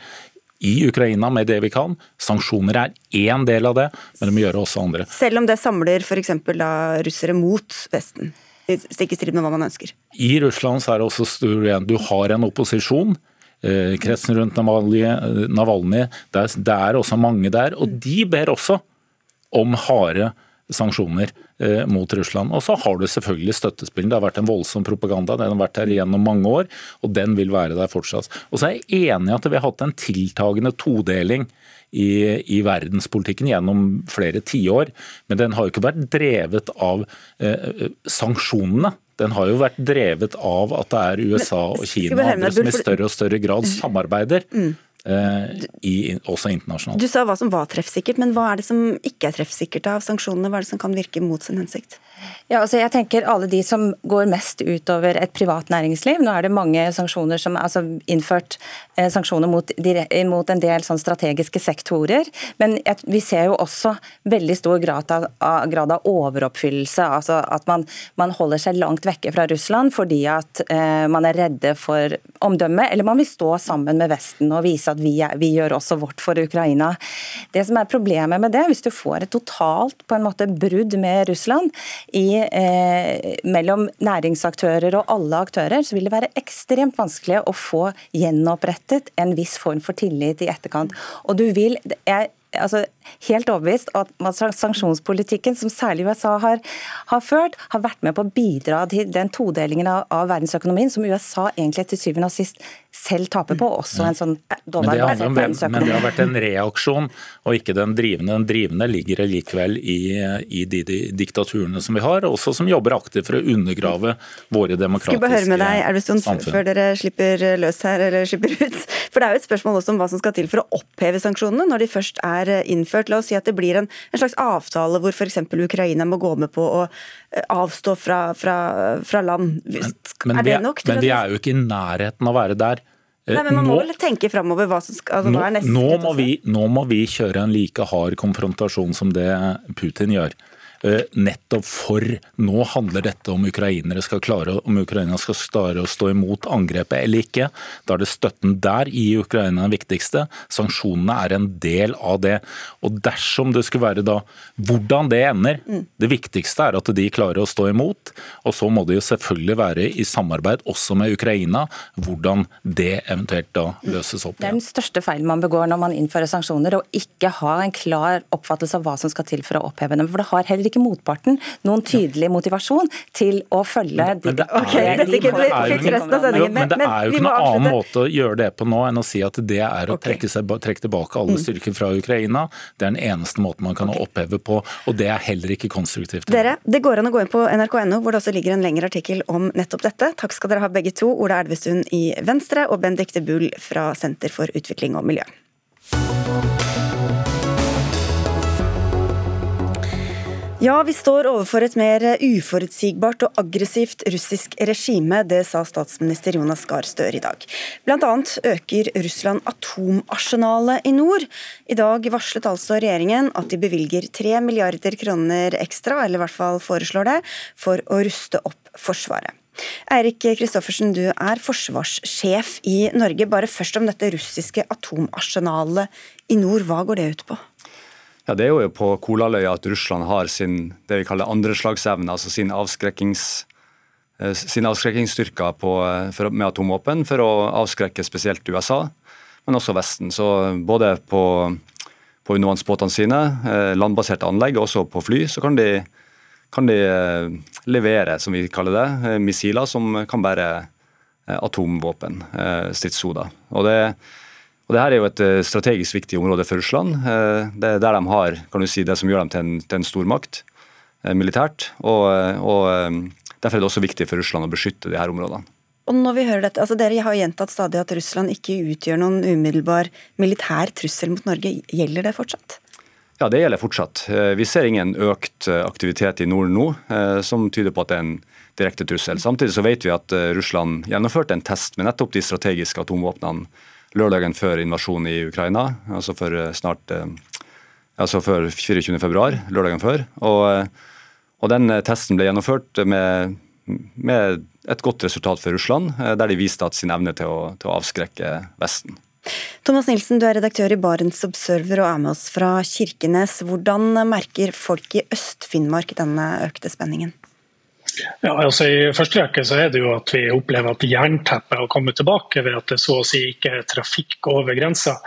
i Ukraina med det vi kan. Sanksjoner er én del av det, men det må gjøre også andre. Selv om det samler f.eks. russere mot Vesten? Stikk i strid med hva man ønsker? I Russland så er det også stor igjen. Du har en opposisjon kretsen rundt Navalny. Det er også mange der. Og de ber også om harde sanksjoner eh, mot Russland. Og så har du selvfølgelig støttespillen. Det har vært en voldsom propaganda. Den har vært her gjennom mange år, og den vil være der fortsatt. Og så er jeg enig i at vi har hatt en tiltagende todeling i, i verdenspolitikken gjennom flere tiår, men den har jo ikke vært drevet av eh, sanksjonene. Den har jo vært drevet av at det er USA og Kina som i større og større grad samarbeider. Eh, i, også internasjonalt. Du sa hva som var treffsikkert, men hva er det som ikke er treffsikkert av sanksjonene? Hva er det som kan virke mot sin hensikt? Ja, altså jeg tenker Alle de som går mest utover et privat næringsliv. Nå er det mange sanksjoner som altså innført eh, sanksjoner mot, mot, en del sånn strategiske sektorer. Men et, vi ser jo også veldig stor grad av, grad av overoppfyllelse. altså At man, man, holder seg langt vekke fra Russland fordi at eh, man er redde for omdømmet, eller man vil stå sammen med Vesten og vise at vi, vi gjør også vårt for Ukraina. Det som er problemet med det, hvis du får et totalt på en måte brudd med Russland, i, eh, mellom næringsaktører og alle aktører, så vil det være ekstremt vanskelig å få gjenopprettet en viss form for tillit i etterkant. Og du vil, jeg altså, helt overbevist at sanksjonspolitikken som særlig USA har, har, ført, har vært med på å bidra til den todelingen av, av verdensøkonomien som USA egentlig til syvende og sist selv taper på. også en sånn men det, men, det har vært en reaksjon, og ikke den drivende. Den drivende ligger likevel i, i de, de, diktaturene som vi har, også som jobber aktivt for å undergrave våre demokratiske. Skal bare høre med deg, Elvestuen, før dere slipper løs her, eller slipper ut. For det er jo et spørsmål også om hva som skal til for å oppheve sanksjonene når de først er innført. La oss si at det blir en, en slags avtale hvor f.eks. Ukraina må gå med på å eh, avstå fra, fra, fra land. Men, men, er det nok? Men vi er jo ikke i nærheten av å være der. Nei, men Man må vel tenke framover hva som skal altså, nå, hva er neste nå må, vi, nå må vi kjøre en like hard konfrontasjon som det Putin gjør. Eh, nettopp for nå handler dette om ukrainere skal klare, om Ukraina skal klare å stå imot angrepet eller ikke. Da er det støtten der i Ukraina den viktigste. Sanksjonene er en del av det. Og dersom det skulle være da hvordan det ender, mm. det viktigste er at de klarer å stå imot. Og så må det jo selvfølgelig være i samarbeid også med Ukraina hvordan det eventuelt da løses opp. Det er den største feilen man begår når man innfører sanksjoner, å ikke ha en klar oppfattelse av hva som skal til for å oppheve dem. For det har heller ikke ikke motparten noen tydelig motivasjon til å følge men, men det de, de, de, men det er jo ikke noen annen måte å gjøre det på nå enn å si at det er å trekke, seg, trekke tilbake alle mm. styrker fra Ukraina. Det er den eneste måten man kan oppheve på, og det er heller ikke konstruktivt. Dere, Det går an å gå inn på nrk.no, hvor det også ligger en lengre artikkel om nettopp dette. Takk skal dere ha begge to, Ola Elvestuen i Venstre og Benedicte Bull fra Senter for utvikling og miljø. Ja, vi står overfor et mer uforutsigbart og aggressivt russisk regime. Det sa statsminister Jonas Gahr Støre i dag. Blant annet øker Russland atomarsenalet i nord. I dag varslet altså regjeringen at de bevilger tre milliarder kroner ekstra, eller i hvert fall foreslår det, for å ruste opp Forsvaret. Eirik Kristoffersen, du er forsvarssjef i Norge. Bare først om dette russiske atomarsenalet i nord. Hva går det ut på? Ja, Det er jo på Kolaløya at Russland har sin det vi kaller andreslagsevne, altså sin, avskrekkings, eh, sin avskrekkingsstyrker på, for, med atomvåpen for å avskrekke spesielt USA, men også Vesten. Så både på, på undervannsbåtene sine, eh, landbaserte anlegg, og også på fly, så kan de, kan de eh, levere, som vi kaller det, missiler som kan bære atomvåpen, stridshoder. Og det og det her er jo et eh, strategisk viktig område for Russland. Eh, det er der de har kan du si, det som gjør dem til en, til en stormakt eh, militært. Og, og, Derfor er det også viktig for Russland å beskytte de her områdene. Og når vi hører dette, altså Dere har gjentatt stadig at Russland ikke utgjør noen umiddelbar militær trussel mot Norge. Gjelder det fortsatt? Ja, det gjelder fortsatt. Vi ser ingen økt aktivitet i nord nå som tyder på at det er en direkte trussel. Samtidig så vet vi at Russland gjennomførte en test med nettopp de strategiske atomvåpnene lørdagen før invasjonen i Ukraina, altså for snart altså før 24. februar, lørdagen før. Og, og den testen ble gjennomført med, med, et godt resultat for Russland, der de viste at sin evne til å, til å avskrekke Vesten. Thomas Nilsen, du er redaktør i Barents Observer og er med oss fra Kirkenes. Hvordan merker folk i Øst-Finnmark denne økte spenningen? Ja, altså I første rekke så er det jo at vi opplever at jernteppet har kommet tilbake ved at det så å si ikke er trafikk over grensa.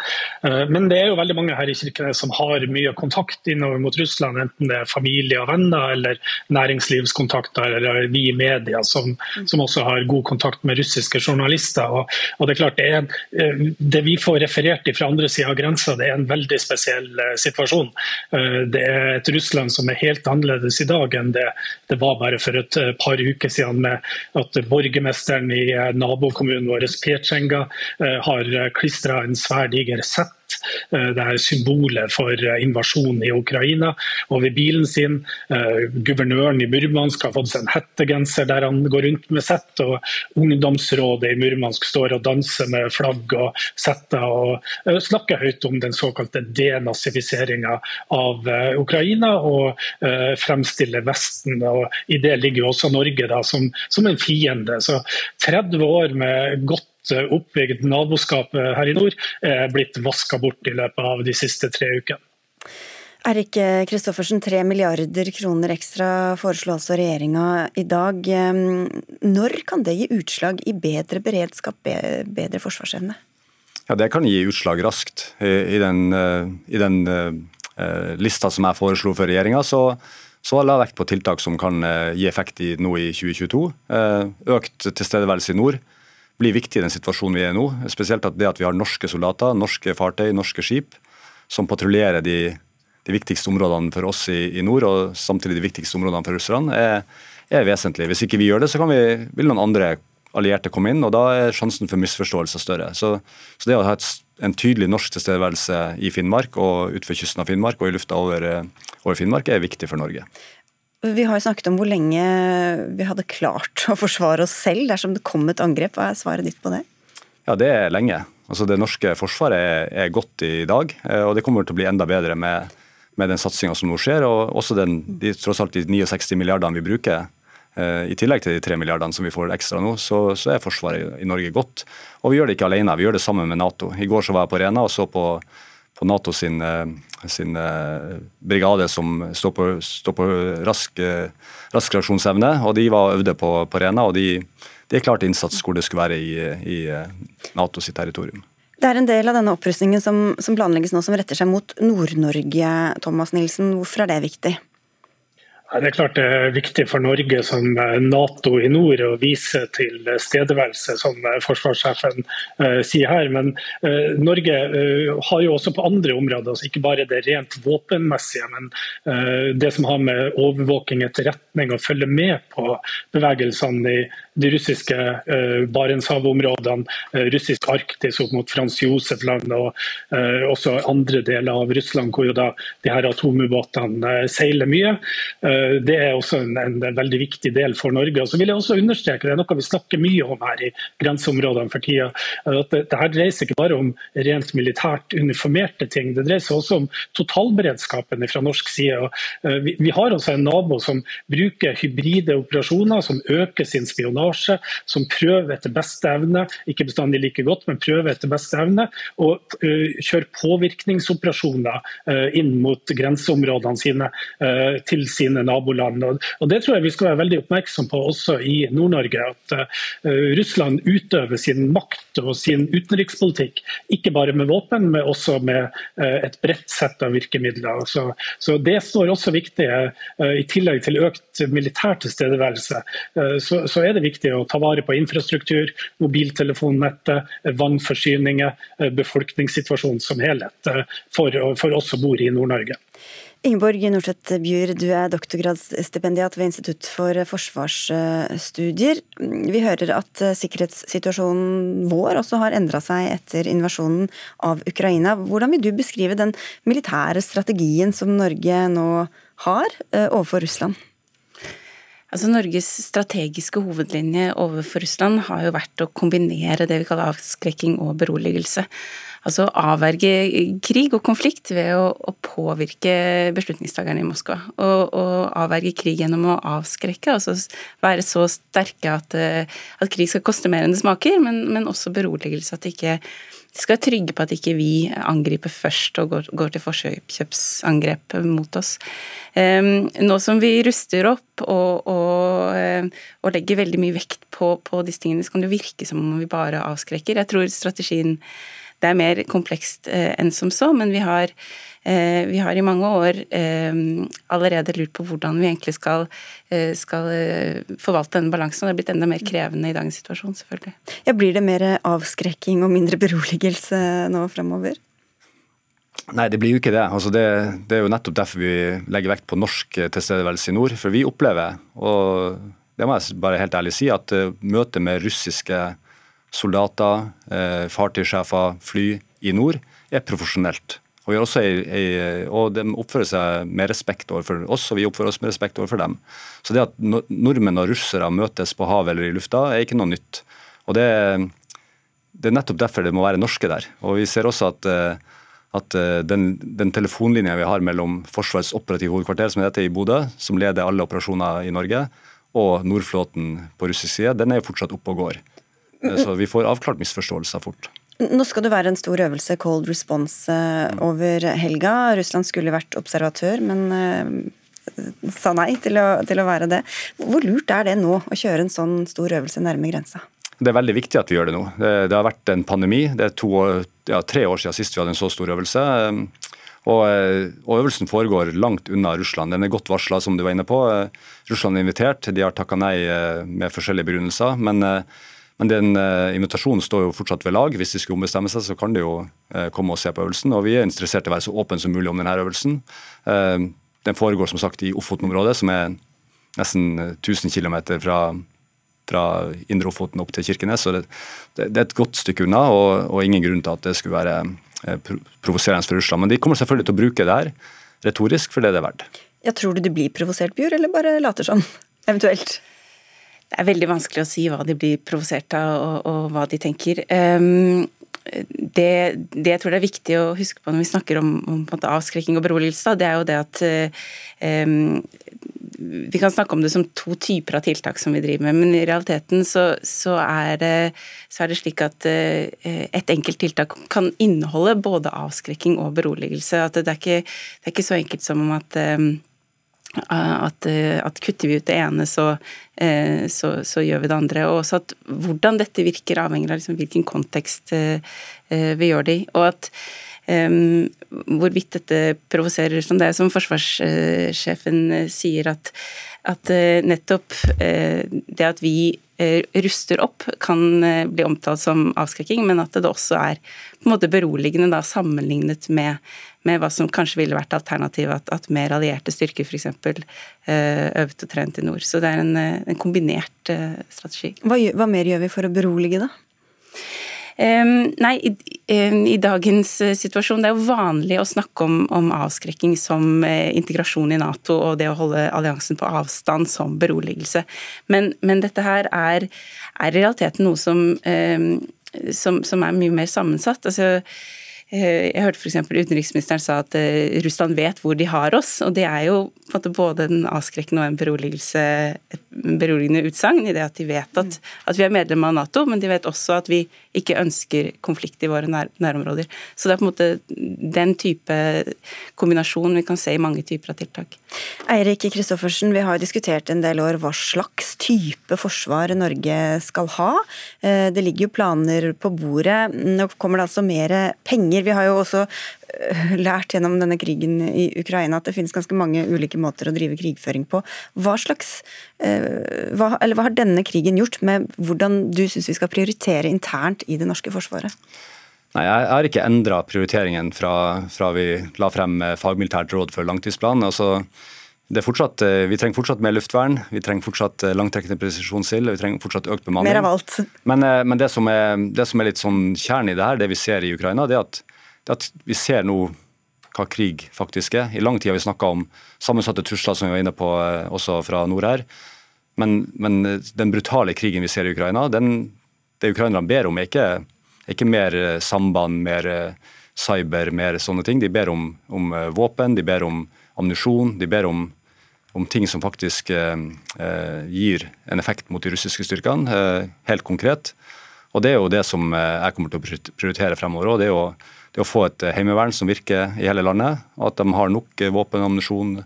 Eh, men det er jo veldig mange her i Kirkenes som har mye kontakt innover mot Russland, enten det er familie og venner eller næringslivskontakter eller vi i media som, som også har god kontakt med russiske journalister. Og, og Det er klart det, er, eh, det vi får referert fra andre sida av grensa, det er en veldig spesiell eh, situasjon. Det er et Russland som er helt annerledes i dag enn det det var bare for et et par uker siden med at borgermesteren i eh, nabokommunen vår, Petsjenga, eh, har klistra en svær diger sett Eh, det er symbolet for eh, invasjonen i Ukraina. Over bilen sin. Eh, guvernøren i Murmansk har fått seg en hettegenser der han går rundt med sett. og Ungdomsrådet i Murmansk står og danser med flagg og setter og snakker høyt om den såkalte denazifiseringa av Ukraina og fremstiller Vesten. og I det ligger jo også Norge da, som, som en fiende. Så 30 år med godt Eh, oppbygd naboskap her i nord er blitt vaska bort i løpet av de siste tre ukene. Erik Kristoffersen, tre milliarder kroner ekstra foreslo altså regjeringa i dag. Når kan det gi utslag i bedre beredskap, bedre forsvarsevne? Ja, Det kan gi utslag raskt. I den, eh, i den uh, lista som jeg foreslo for regjeringa, så, så la jeg vekt på tiltak som kan uh, gi effekt i, nå i 2022. Uh, økt tilstedeværelse i nord blir viktig i den situasjonen vi er i nå. Spesielt at det at vi har norske soldater, norske fartøy, norske skip som patruljerer de, de, viktigste områdene for oss i, i, nord, og samtidig de viktigste områdene for russerne, er, er, vesentlig. Hvis ikke vi gjør det, så vi, vil noen andre allierte komme inn, og da er sjansen for misforståelse større. Så, så det å ha et, en tydelig norsk tilstedeværelse i Finnmark og utenfor kysten av Finnmark og i lufta over, over Finnmark er viktig for Norge. Vi har jo snakket om hvor lenge vi hadde klart å forsvare oss selv dersom det kom et angrep. Hva er svaret ditt på det? Ja, Det er lenge. Altså Det norske forsvaret er, er godt i dag, eh, og det kommer til å bli enda bedre med, med den satsinga som nå skjer. Og også den, de, tross alt de 69 milliardene vi bruker, eh, i tillegg til de 3 milliardene som vi får ekstra nå, så, så, er forsvaret i, Norge godt. Og vi gjør det ikke alene, vi gjør det sammen med Nato. I går så var jeg på Rena og så på på Nato sin, eh, sin eh, brigade som står på, står på rask, eh, rask, reaksjonsevne. og De var øvde på, på Rena, og de, de er klart innsats hvor det skulle være i, i NATO sitt territorium. Det er en del av denne opprustningen som, som planlegges nå som retter seg mot Nord-Norge. Thomas Nilsen, hvorfor er det viktig? Det er klart det er viktig for Norge som eh, Nato i nord å vise til stedeværelse, som eh, forsvarssjefen uh, sier her. Men Norge har jo også på andre områder, altså ikke bare det rent våpenmessige, men det som har med overvåking, etterretning og følge med på bevegelsene i de russiske Barentshavområdene, russisk Arktis opp mot Frans Josef-land og også andre deler av Russland, hvor jo da de her atomubåtene seiler mye. Eh, det er også en, en, veldig viktig del for Norge. Og så vil jeg også understreke, Det er noe vi snakker mye om her i grenseområdene for tida. at det, det her dreier seg ikke bare om rent militært uniformerte ting, det dreier seg også om totalberedskapen fra norsk side. Og, uh, vi, vi, har også en nabo som bruker hybride operasjoner, som øker sin spionasje, som prøver etter beste evne, ikke bestandig like godt, men prøver etter beste evne, og uh, kjører påvirkningsoperasjoner uh, inn mot grenseområdene sine til sine naboland. Og Det tror jeg vi skal være veldig oppmerksom på også i Nord-Norge. At uh, Russland utøver sin makt og sin utenrikspolitikk, ikke bare med våpen, men også med uh, et bredt sett av virkemidler. Så, så Det står også viktig. Uh, I tillegg til økt militær tilstedeværelse, så, så, er det viktig å ta vare på infrastruktur, mobiltelefonnettet, vannforsyninger, befolkningssituasjonen som helhet for, for oss som bor i Nord-Norge. Ingeborg Norseth Bjur, du er doktorgradsstipendiat ved Institutt for forsvarsstudier. Vi hører at sikkerhetssituasjonen vår også har endra seg etter invasjonen av Ukraina. Hvordan vil du beskrive den militære strategien som Norge nå har eh, overfor Russland? Altså Norges strategiske hovedlinje overfor Russland har jo vært å kombinere det vi kaller avskrekking og beroligelse. Altså avverge krig og konflikt ved å, å påvirke beslutningstakerne i Moskva. Og, og, avverge krig gjennom å avskrekke, altså være så sterke at, eh, at krig skal koste mer enn det smaker, men, men også beroligelse. At de ikke skal være trygge på at ikke vi angriper først og går, går til forkjøpsangrep mot oss. Um, nå som vi ruster opp og, og, eh, og legger veldig mye vekt på, på, disse tingene, så kan det virke som om vi bare avskrekker. Jeg tror strategien det er mer komplekst eh, enn som så, men vi har, eh, vi har i mange år eh, allerede lurt på hvordan vi egentlig skal, skal forvalte denne balansen. og Det er blitt enda mer krevende i dagens situasjon, selvfølgelig. Ja, Blir det mer avskrekking og mindre beroligelse nå fremover? Nei, det blir jo ikke det. Altså det. det. er jo nettopp derfor vi legger vekt på norsk tilstedeværelse i nord. For vi opplever, og det må jeg bare helt ærlig si, at møtet med russiske soldater, eh, fartøysjefer, fly i nord, er profesjonelt. Og, ei, ei, og, De oppfører seg med respekt overfor oss, og vi oppfører oss med respekt overfor dem. Så det at nordmenn og russere møtes på havet eller i lufta, er ikke noe nytt. Og det, det, er nettopp derfor det må være norske der. Og Vi ser også at, eh, at eh, den, den telefonlinja vi har mellom Forsvarets operative hovedkvarter, som er dette i Bodø, som leder alle operasjoner i Norge, og Nordflåten på russisk side, den er jo fortsatt oppe og går. Eh, så vi får avklart misforståelser fort. Nå skal det være en stor øvelse, cold response, eh, over helga. Russland skulle vært observatør, men eh, sa nei til å, til å, være det. Hvor lurt er det nå å kjøre en sånn stor øvelse nærme grensa? Det er veldig viktig at vi gjør det nå. Det, det har vært en pandemi. Det er to, ja, tre år siden sist vi hadde en så stor øvelse. Og, og Øvelsen foregår langt unna Russland. Den er godt varsla, som du var inne på. Russland er invitert, de har takka nei med forskjellige begrunnelser. men men den uh, invitasjonen står jo fortsatt ved lag. Hvis de skulle ombestemme seg, så kan de jo uh, komme og se på øvelsen. Og vi er interessert i å være så åpne som mulig om denne øvelsen. Uh, den foregår som sagt i Ofoten-området, som er nesten 1000 km fra, fra Indre Ofoten opp til Kirkenes. Så det, det, det, er et godt stykke unna, og, og, ingen grunn til at det skulle være provoserende for Russland. Men de kommer selvfølgelig til å bruke det her retorisk, for det er verdt. Ja, tror du det blir provosert, Bjør, eller bare later som, eventuelt? Det er veldig vanskelig å si hva de blir provosert av, og, og, hva de tenker. Um, det, det, jeg tror det er viktig å huske på når vi snakker om, om avskrekking og beroligelse, det er jo det at um, Vi kan snakke om det som to typer av tiltak som vi driver med, men i realiteten så, så, er, det, så er, det, slik at uh, et enkelt tiltak kan inneholde både avskrekking og beroligelse. At det, er ikke, det er ikke så enkelt som om at um, at, eh, at, kutter vi ut det ene, så, eh, så, så, gjør vi det andre. Og også at hvordan dette virker, avhenger av liksom hvilken kontekst eh, vi gjør det i. Og at um, hvorvidt dette provoserer som det er som forsvarssjefen sier, at, at nettopp det at vi ruster opp, kan bli omtalt som avskrekking, men at det også er på en måte beroligende da, sammenlignet med med hva som kanskje ville vært alternativet, at, at mer allierte styrker f.eks. øvde øvet og trent i nord. Så det er en, eh, en kombinert uh, strategi. Hva, hva, mer gjør vi for å berolige, da? Um, nei, i, i, dagens situasjon Det er jo vanlig å snakke om, om avskrekking som uh, integrasjon i Nato og det å holde alliansen på avstand som beroligelse. Men, men dette her er, er, i realiteten noe som, um, som, som er mye mer sammensatt. altså Eh, jeg hørte f.eks. utenriksministeren sa at eh, Russland vet hvor de har oss. og Det er jo både en avskrekkende og en beroligelse, et beroligende utsagn i det at de vet at, at, vi er medlem av Nato, men de vet også at vi ikke ønsker konflikt i våre nær, nærområder. Så det er på en måte den type kombinasjon vi kan se i mange typer av tiltak. Eirik Kristoffersen, vi har diskutert en del år hva slags type forsvar Norge skal ha. Eh, det ligger jo planer på bordet. Nå kommer det altså mer penger. Vi har jo også lært gjennom denne krigen i Ukraina at det finnes ganske mange ulike måter å drive krigføring på. Hva slags øh, hva, eller hva har denne krigen gjort med hvordan du syns vi skal prioritere internt i det norske forsvaret? Nei, Jeg har ikke endra prioriteringen fra, fra, vi la frem fagmilitært råd for langtidsplanen. Altså, Fortsatt, vi trenger fortsatt mer luftvern, vi trenger fortsatt langtrekkende presisjonsild, vi trenger fortsatt økt bemanning. Mer av alt. Men, men det, som er, det, som er, litt sånn kjernen i det her, det vi ser i Ukraina, det er at at vi ser nå hva krig faktisk er. I lang tid har vi snakka om sammensatte trusler, som vi var inne på eh, også fra nord her. Men, men, den brutale krigen vi ser i Ukraina, den, det ukrainerne ber om, er ikke, er ikke mer samband, mer cyber, mer sånne ting. De ber om, om våpen, de ber om ammunisjon, de ber om, om, ting som faktisk eh, gir en effekt mot de russiske styrkene, eh, helt konkret. Og Det er jo det som jeg kommer til å prioritere fremover. og det å få et heimevern som virker i hele landet, at de har nok våpen, ammunisjon,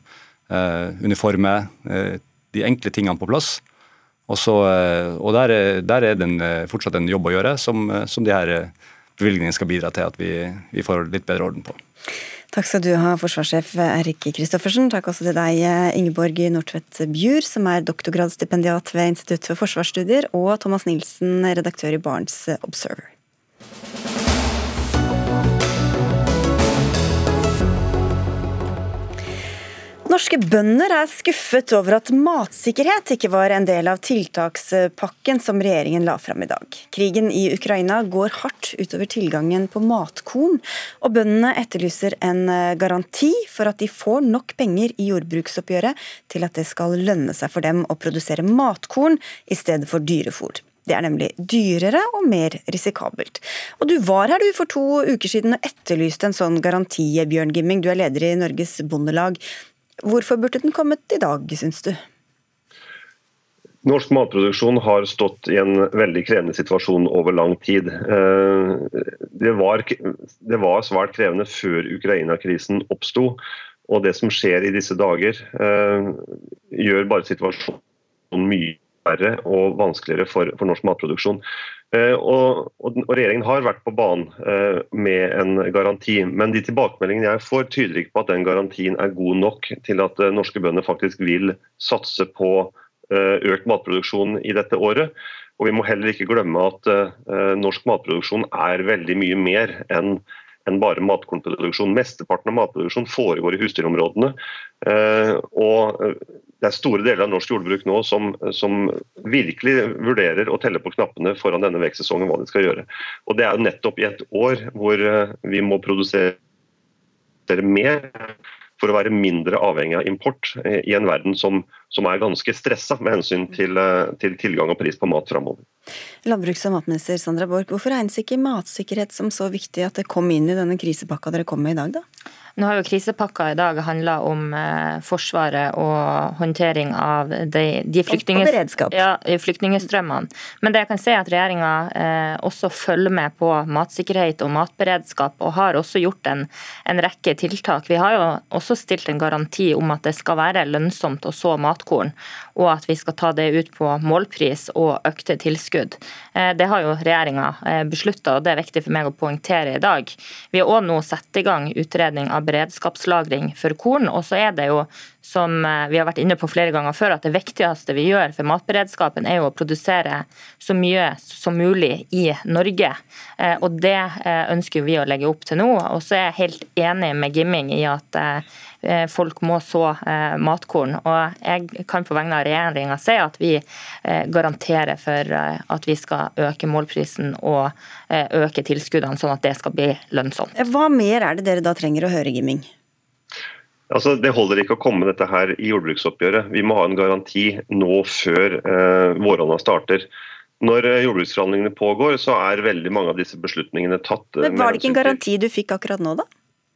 eh, uniformer, eh, de enkle tingene på plass. Og, så, eh, og der, der, er det fortsatt en jobb å gjøre, som, som de her bevilgningene skal bidra til at vi, vi får litt bedre orden på. Takk skal du ha, forsvarssjef Erik Kristoffersen. Takk også til deg, Ingeborg Nordtvedt Bjur, som er doktorgradsstipendiat ved Institutt for forsvarsstudier, og Thomas Nilsen, redaktør i Barents Observer. Norske bønder er skuffet over at matsikkerhet ikke var en del av tiltakspakken som regjeringen la fram i dag. Krigen i Ukraina går hardt utover tilgangen på matkorn, og bøndene etterlyser en eh, garanti for at de får nok penger i jordbruksoppgjøret til at det skal lønne seg for dem å produsere matkorn i stedet for dyrefôr. Det er nemlig dyrere og mer risikabelt. Og Du var her du for to uker siden og etterlyste en sånn garanti, Bjørn Gimming. Du er leder i Norges Bondelag. Hvorfor burde den kommet i dag, syns du? Norsk matproduksjon har stått i en veldig krevende situasjon over lang tid. Eh, det var, det var svært krevende før Ukraina-krisen oppsto. Og det som skjer i disse dager, eh, gjør bare situasjonen mye verre og vanskeligere for, for norsk matproduksjon. Eh, og, og, og, Regjeringen har vært på banen eh, med en garanti, men de tilbakemeldingene jeg får, tyder ikke på at den garantien er god nok til at eh, norske bønder faktisk vil satse på økt matproduksjon i dette året. Og Vi må heller ikke glemme at norsk matproduksjon er veldig mye mer enn enn bare matkornproduksjon. Mesteparten av matproduksjon foregår i husdyrområdene. Og det er store deler av norsk jordbruk nå som, som, virkelig vurderer å telle på knappene foran denne vekstsesongen hva de skal gjøre. Og Det er jo nettopp i et år hvor eh, vi må produsere mer for å være mindre avhengig av import eh, i en verden som, som er ganske stressa med hensyn til, eh, til, tilgang og pris på mat framover. Landbruks- og matminister Sandra Borch, hvorfor regnes ikke matsikkerhet som så viktig at det kom inn i denne krisepakka dere kom med i dag, da? Nå har jo krisepakka i dag handla om eh, Forsvaret og håndtering av de, de ja, flyktningstrømmene. Men det jeg kan se er at regjeringa eh, også følger med på matsikkerhet og matberedskap, og har også gjort en, en, rekke tiltak. Vi har jo også stilt en garanti om at det skal være lønnsomt å så matkorn, og at vi skal ta det ut på målpris og økte tilskudd. Eh, det har jo regjeringa eh, beslutta, og det er viktig for meg å poengtere i dag. Vi har òg nå satt i gang utredning av beredskapslagring for korn. Og så er det jo, som eh, vi har vært inne på flere ganger før, at det viktigste vi gjør for matberedskapen, er jo å produsere så mye som mulig i Norge. Eh, og det eh, ønsker vi å legge opp til nå. Og så er jeg helt enig med Gimming i at folk må så matkorn. Og jeg kan på vegne av regjeringa si at vi garanterer for at vi skal øke målprisen og øke tilskuddene, sånn at det skal bli lønnsomt. Hva mer er det dere da trenger å høre, Gimming? Altså, det holder ikke å komme dette her i jordbruksoppgjøret. Vi må ha en garanti nå før eh, våronna starter. Når eh, jordbruksforhandlingene pågår, så er veldig mange av disse beslutningene tatt. Eh, men Var det ikke en garanti du fikk akkurat nå, da?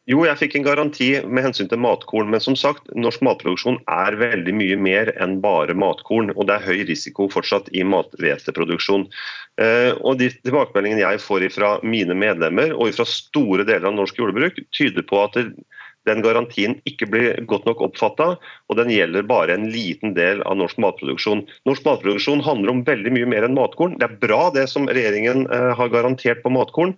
Jo, jeg fikk en garanti med hensyn til matkorn. Men som sagt, norsk matproduksjon er veldig mye mer enn bare matkorn. Og det er høy risiko fortsatt i mathveteproduksjon. Eh, og de tilbakemeldingene jeg får fra mine medlemmer og fra store deler av norsk jordbruk, tyder på at den garantien ikke blir godt nok oppfatta, og den gjelder bare en liten del av norsk matproduksjon. Norsk matproduksjon handler om veldig mye mer enn matkorn. Det er bra det som regjeringen eh, har garantert på matkorn,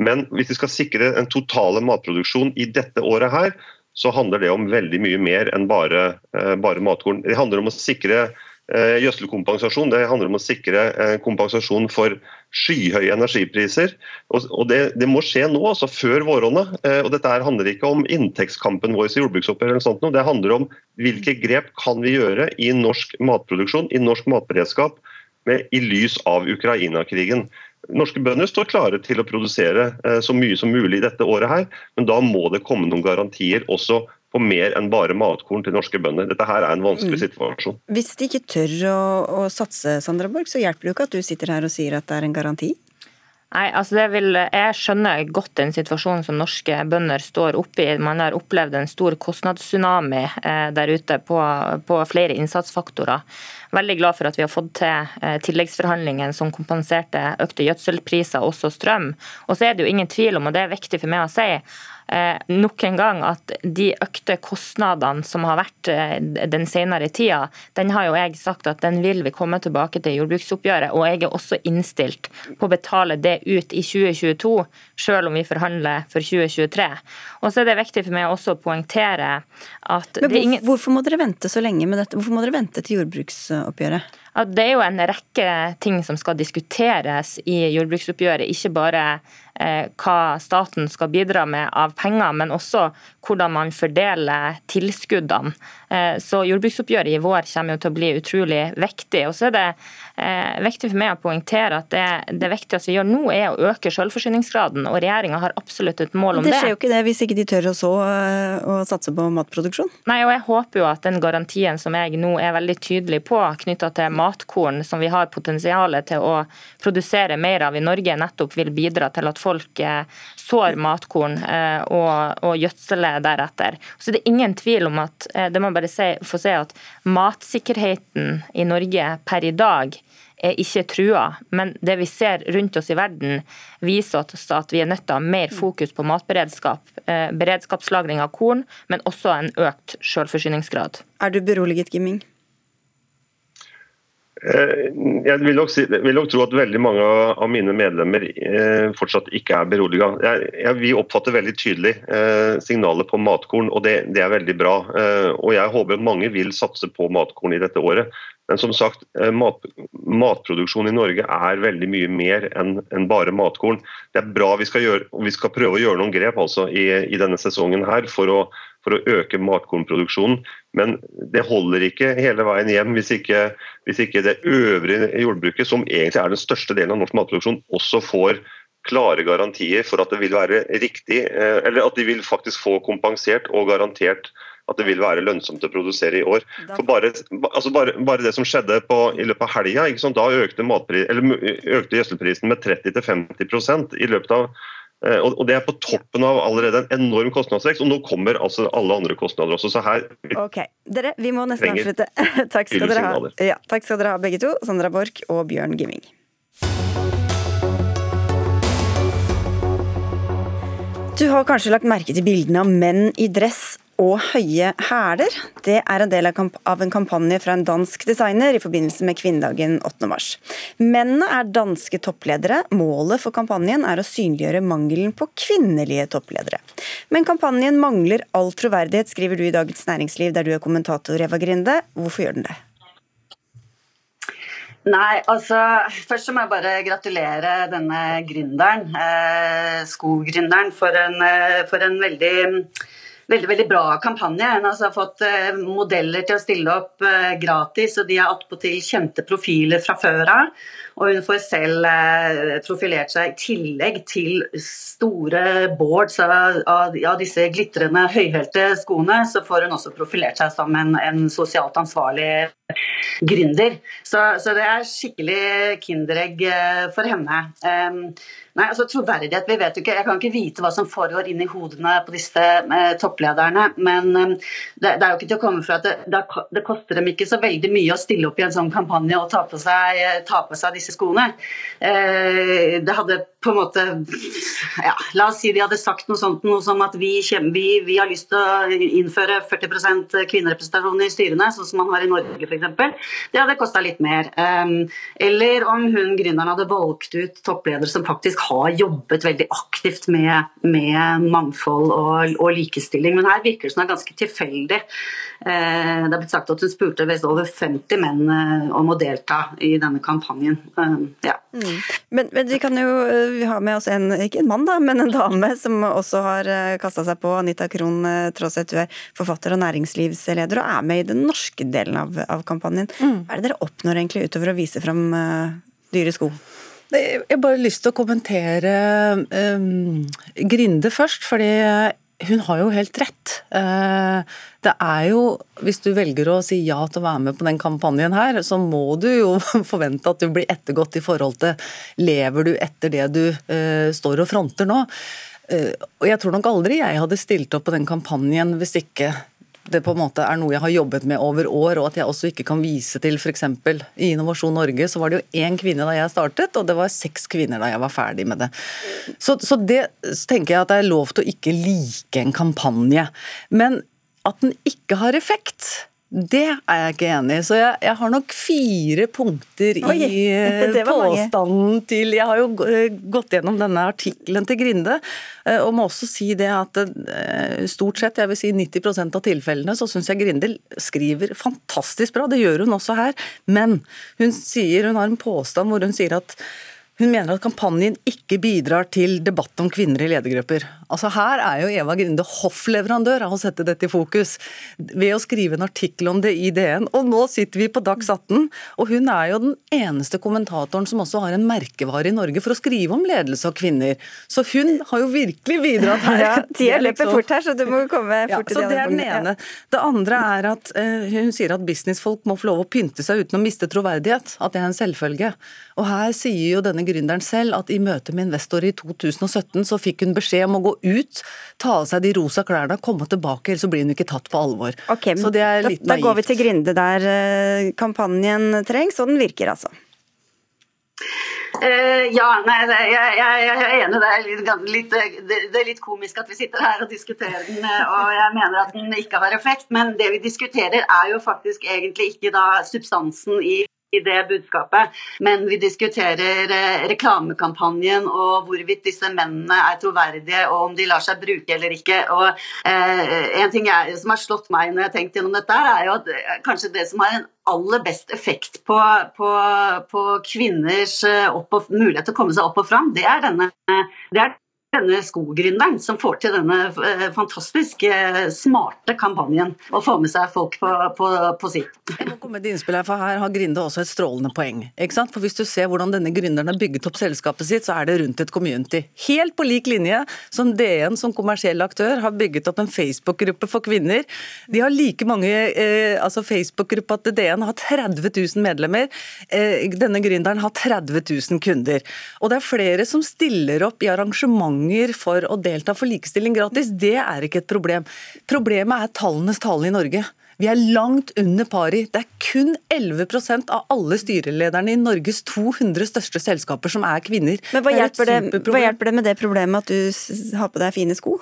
men hvis vi skal sikre en totale matproduksjon i dette året her, så handler det om veldig mye mer enn bare, eh, bare matkorn. Det handler om å sikre Eh, gjødselkompensasjon. Det handler om å sikre eh, kompensasjon for skyhøye energipriser. Og det, det må skje nå, altså før våronna. Og dette handler ikke om inntektskampen vår i jordbruksoppgjøret, eller sånt, det handler om hvilke grep kan vi gjøre i norsk matproduksjon, i norsk matberedskap, med, i lys av Ukraina-krigen. Norske bønder står klare til å produsere så mye som mulig dette året, her, men da må det komme noen garantier også på mer enn bare matkorn til norske bønder. Dette her er en vanskelig mm. situasjon. Hvis de ikke tør å, å satse, Sandra Borg, så hjelper det jo ikke at du sitter her og sier at det er en garanti? Nei, altså vil, Jeg skjønner godt den situasjonen som norske bønder står oppe i. Man har opplevd en stor kostnadstsunami eh, der ute på, på, flere innsatsfaktorer. Veldig glad for at vi har fått til eh, tilleggsforhandlingene som kompenserte økte gjødselpriser, også strøm. Og så er det jo ingen tvil om, og det er viktig for meg å si, nok en gang at de økte kostnadene som har vært eh, den senere tida, den har jo jeg sagt at den vil vi komme tilbake til i jordbruksoppgjøret. Og jeg er også innstilt på å betale det ut i 2022, selv om vi forhandler for 2023. Og så er det viktig for meg også å poengtere at Men ingen... Hvorfor må dere vente så lenge med dette? Hvorfor må dere vente til jordbruksoppgjøret? Det er jo en rekke ting som skal diskuteres i jordbruksoppgjøret. Ikke bare Eh, hva staten skal bidra med av penger, men også hvordan man fordeler tilskuddene. Eh, så jordbruksoppgjøret i vår kommer til å bli utrolig viktig. Og så er det eh, viktig for meg å poengtere at det, det viktigste vi gjør nå, er å øke selvforsyningsgraden. Og regjeringa har absolutt et mål om det. Det skjer jo ikke det hvis ikke de tør å så å satse på matproduksjon? Nei, og jeg håper jo at den garantien som jeg nå er veldig tydelig på knytta til matkorn, som vi har potensialet til å produsere mer av i Norge, nettopp vil bidra til at folk folk eh, sår matkorn eh, og, og gjødseler deretter. Så det er ingen tvil om at eh, det må bare se, få se at matsikkerheten i Norge per i dag er ikke trua, men det vi ser rundt oss i verden, viser oss at vi er nødt til å ha mer fokus på matberedskap. Beredskapslagring av korn, men også en økt selvforsyningsgrad. Er du beroliget, Gimming? Eh, jeg vil nok, si, vil nok, tro at veldig mange av mine medlemmer eh, fortsatt ikke er beroliga. vi oppfatter veldig tydelig eh, signalet på matkorn, og det, det, er veldig bra. Og jeg håper at mange vil satse på matkorn i dette året. Men som sagt, mat, matproduksjon i Norge er veldig mye mer enn en bare matkorn. Det er bra vi skal, gjøre, vi skal prøve å gjøre noen grep altså, i, i denne sesongen her for å for å øke matkornproduksjonen. Men det holder ikke hele veien hjem hvis ikke, hvis ikke det øvrige jordbruket, som egentlig er den største delen av norsk matproduksjon, også får klare garantier for at det vil være riktig, eh, eller at de vil faktisk få kompensert og garantert at det vil være lønnsomt å produsere i år. For Bare, altså bare, bare det som skjedde på, i løpet av helga, da økte, økte gjødselprisen med 30-50% i løpet av Eh, og Det er på toppen av allerede en enorm kostnadsvekst, og nå kommer altså alle andre kostnader også. så her... Ok, Dere, vi må nesten avslutte. takk, skal dere ha. Ja, takk skal dere ha begge to, Sandra Borch og Bjørn Gimming. Du har kanskje lagt merke til bildene av menn i dress og høye hæler. Det er en del av en kampanje fra en dansk designer i forbindelse med kvinnedagen 8. mars. Mennene er danske toppledere. Målet for kampanjen er å synliggjøre mangelen på kvinnelige toppledere. Men kampanjen mangler all troverdighet, skriver du i Dagens Næringsliv, der du er kommentator, Eva Grinde. Hvorfor gjør den det? Nei, altså Først så må jeg bare gratulere denne gründeren, eh, skogründeren, for, eh, for en veldig veldig veldig bra kampanje. En altså, har fått eh, modeller til å stille opp eh, gratis, og de har attpåtil kjente profiler fra før av. Og hun får selv eh, profilert seg i tillegg til store boards av, av, av disse glitrende høyhælte skoene, så får hun også profilert seg som en, en sosialt ansvarlig gründer. Så, så, det er skikkelig kinderegg for henne. Um, Nei, altså troverdighet, vi vet jo ikke, Jeg kan ikke vite hva som foregår inni hodene på disse uh, topplederne. Men um, det, det, er jo ikke til å komme fra at det, det, koster dem ikke så veldig mye å stille opp i en sånn kampanje og ta på seg, ta på seg disse skoene. Eh, det hadde på en måte ja, La oss si de hadde sagt noe sånt noe som at vi, vi, vi har lyst til å innføre 40% kvinnerepresentasjon i styrene, sånn som man har i Norge f.eks. Det hadde kosta litt mer. Um, eller om hun gründeren hadde valgt ut toppledere som faktisk har jobbet veldig aktivt med, med mangfold og, og, likestilling. Men her virker det som det er ganske tilfeldig. Uh, det er blitt sagt at hun spurte over 50 menn uh, om å delta i denne kampanjen. Uh, ja. mm. men, men vi kan jo vi har med oss en, ikke en mann da, men en dame som også har eh, kasta seg på. Anita Krohn tross Traaseth, du er forfatter og næringslivsleder og er med i den norske delen av, av kampanjen. Mm. Hva er det dere oppnår egentlig utover å vise fram uh, dyre sko? Jeg har bare lyst til å kommentere um, Grinde først. fordi hun har jo helt rett. Eh, det er jo, Hvis du velger å si ja til å være med på den kampanjen her, så må du jo forvente at du blir ettergått i forhold til lever du etter det du uh, står og fronter nå. Uh, og Jeg tror nok aldri jeg hadde stilt opp på den kampanjen hvis ikke det på en måte er noe jeg har jobbet med over år, og at jeg også ikke kan vise til f.eks. i Innovasjon Norge så var det jo én kvinne da jeg startet, og det var seks kvinner da jeg var ferdig med det. Så, så det så tenker jeg at det er lov til å ikke like en kampanje. Men at den ikke har effekt, det er jeg ikke enig i. Så jeg, jeg har nok fire punkter i påstanden påstanden til Jeg har jo gått gjennom denne artikkelen til Grinde, eh, og må også si det at eh, stort sett, jeg vil si 90% av tilfellene, så syns jeg Grinde skriver fantastisk bra. Det gjør hun også her. Men hun sier, hun har en påstand hvor hun sier at hun mener at kampanjen ikke bidrar til debatt om kvinner i ledergrupper. Altså Her er jo Eva Grinde hoffleverandør av å sette dette i fokus, ved å skrive en artikkel om det i DN. Og nå sitter vi på Dags 18, og hun er jo den eneste kommentatoren som også har en merkevare i Norge for å skrive om ledelse av kvinner. Så hun har jo virkelig bidratt her. Ja, Tida løper liksom... fort her, så du må komme fort ja, til det. Er den ene. Det andre er at uh, hun sier at businessfolk må få lov å pynte seg uten å miste troverdighet. At det er en selvfølge. Og her sier jo denne gründeren selv at i møte med investorer i 2017 så fikk hun beskjed om å gå ut, ta av seg de rosa klærne, komme tilbake, ellers så blir hun ikke tatt på alvor. Okay, så det er litt da, naivt. Da går vi til Grinde der eh, kampanjen trengs, og den virker altså. Uh, ja, nei, jeg, jeg, jeg, er enig. Det er, litt, litt, det er, litt, komisk at vi sitter her og diskuterer den, eh, og jeg mener at den ikke har effekt. Men det vi diskuterer er jo faktisk egentlig ikke da substansen i i det budskapet. Men vi diskuterer eh, reklamekampanjen og hvorvidt disse mennene er troverdige, og om de lar seg bruke eller ikke. Og eh, En ting jeg, som har slått meg når jeg har tenkt gjennom dette, er jo at eh, kanskje det som har en aller best effekt på, på, på kvinners og, mulighet til å komme seg opp og fram, det er denne det er denne skogründeren som får til denne eh, fantastisk eh, smarte kampanjen og får med seg folk på, på, på sitt. Jeg må komme med innspill her, for her har Grinde også et strålende poeng. For Hvis du ser hvordan denne gründeren har bygget opp selskapet sitt, så er det rundt et community. Helt på lik linje som DN som kommersiell aktør har bygget opp en Facebook-gruppe for kvinner. De har like mange eh, altså Facebook-gruppa til DN har 30 000 medlemmer. Eh, denne gründeren har 30 000 kunder. Og det er flere som stiller opp i arrangement arrangementer for å delta for likestilling gratis, det er ikke et problem. Problemet er tallenes tale i Norge. Vi er langt under pari. Det er kun 11% av alle styrelederne i Norges 200 største selskaper som er kvinner. Men hva hjelper, det, hva hjelper det med det problemet at du har på deg fine sko?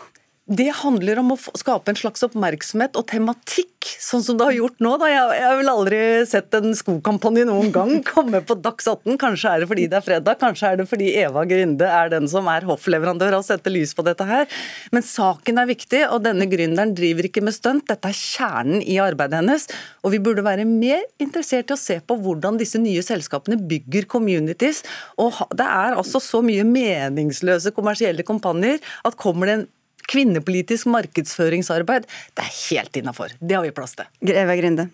Det handler om å skape en slags oppmerksomhet og tematikk, sånn som det har gjort nå. Da. Jeg har vel aldri sett en skokampanje noen gang komme på Dags 18. Kanskje er det fordi det er fredag, kanskje er det fordi Eva Grinde er den som er hoffleverandør og setter lys på dette her. Men saken er viktig, og denne gründeren driver ikke med stunt. Dette er kjernen i arbeidet hennes. Og vi burde være mer interessert i å se på hvordan disse nye selskapene bygger communities. Og det er altså så mye meningsløse kommersielle kampanjer at kommer det en Kvinnepolitisk markedsføringsarbeid, det er helt innafor. Det har vi plass til. Greve Grinde.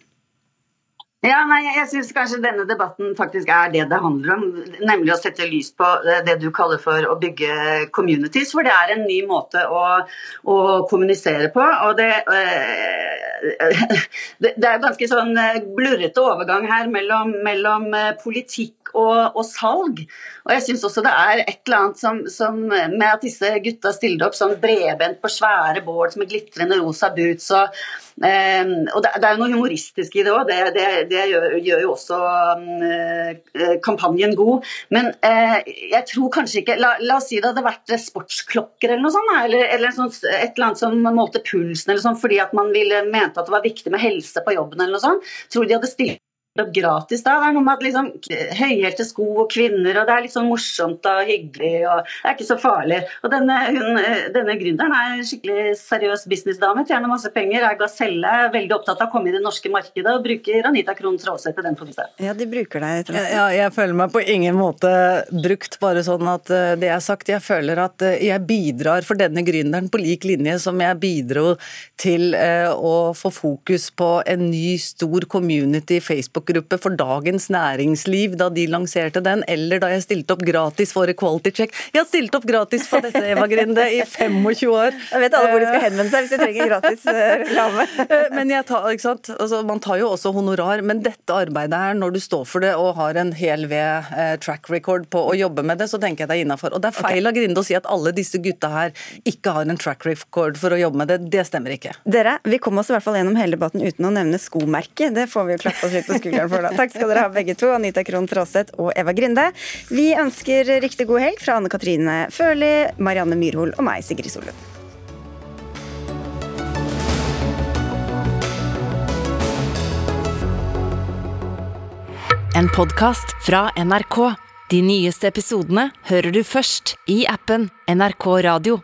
Ja, nei, jeg syns kanskje denne debatten faktisk er det det handler om. Nemlig å sette lys på det du kaller for å bygge communities. For det er en ny måte å, å kommunisere på. Og det, øh, det, er ganske sånn blurrete overgang her mellom, mellom politikk og, og, salg. Og jeg syns også det er et eller annet som, som, med at disse gutta stiller opp sånn bredbent på svære bål med glitrende rosa boots. og Um, og det, det, er jo noe humoristisk i det òg, det, det, det gjør, gjør, jo også um, kampanjen god. Men uh, jeg tror kanskje ikke la, la, oss si det hadde vært sportsklokker eller noe sånt, eller, eller sånt, et eller annet som målte pulsen, eller sånt, fordi at man ville, mente at det var viktig med helse på jobben. eller noe sånt. Tror de hadde stilt opp gratis da. Det er noe med at liksom, høyhælte sko og kvinner, og det er litt sånn morsomt og hyggelig, og det er ikke så farlig. Og denne, hun, denne gründeren er en skikkelig seriøs businessdame, tjener masse penger, er gaselle, er veldig opptatt av å komme i det norske markedet og bruker Anita Krohn Traaseth til den forbindelse. Ja, de bruker deg, jeg. Ja, jeg føler meg på ingen måte brukt, bare sånn at det det er sagt. Jeg føler at eh, jeg bidrar for denne gründeren på lik linje som jeg bidro til eh, å få fokus på en ny, stor community Facebook Facebook-gruppe for Dagens Næringsliv da de lanserte den, eller da jeg stilte opp gratis for Equality Check. Jeg har stilt opp gratis for dette, Eva Grinde, i 25 år. Jeg vet alle hvor de skal henvende seg hvis de trenger gratis eh, reklame. Men jeg tar, ikke sant? Altså, man tar jo også honorar, men dette arbeidet her, når du står for det og har en hel ved eh, track record på å jobbe med det, så tenker jeg det er innafor. Og det er feil av Grinde å si at alle disse gutta her ikke har en track record for å jobbe med det. Det stemmer ikke. Dere, vi kom oss i hvert fall gjennom hele debatten uten å nevne skomerket. Det får vi jo klappe oss litt på skulderen for, da. Takk skal dere ha begge to, Anita Krohn Traaseth og Eva Grinde. Vi ønsker riktig god helg fra Anne Katrine Førli, Marianne Myrhol og meg, Sigrid Solund. En podkast fra NRK. De nyeste episodene hører du først i appen NRK Radio.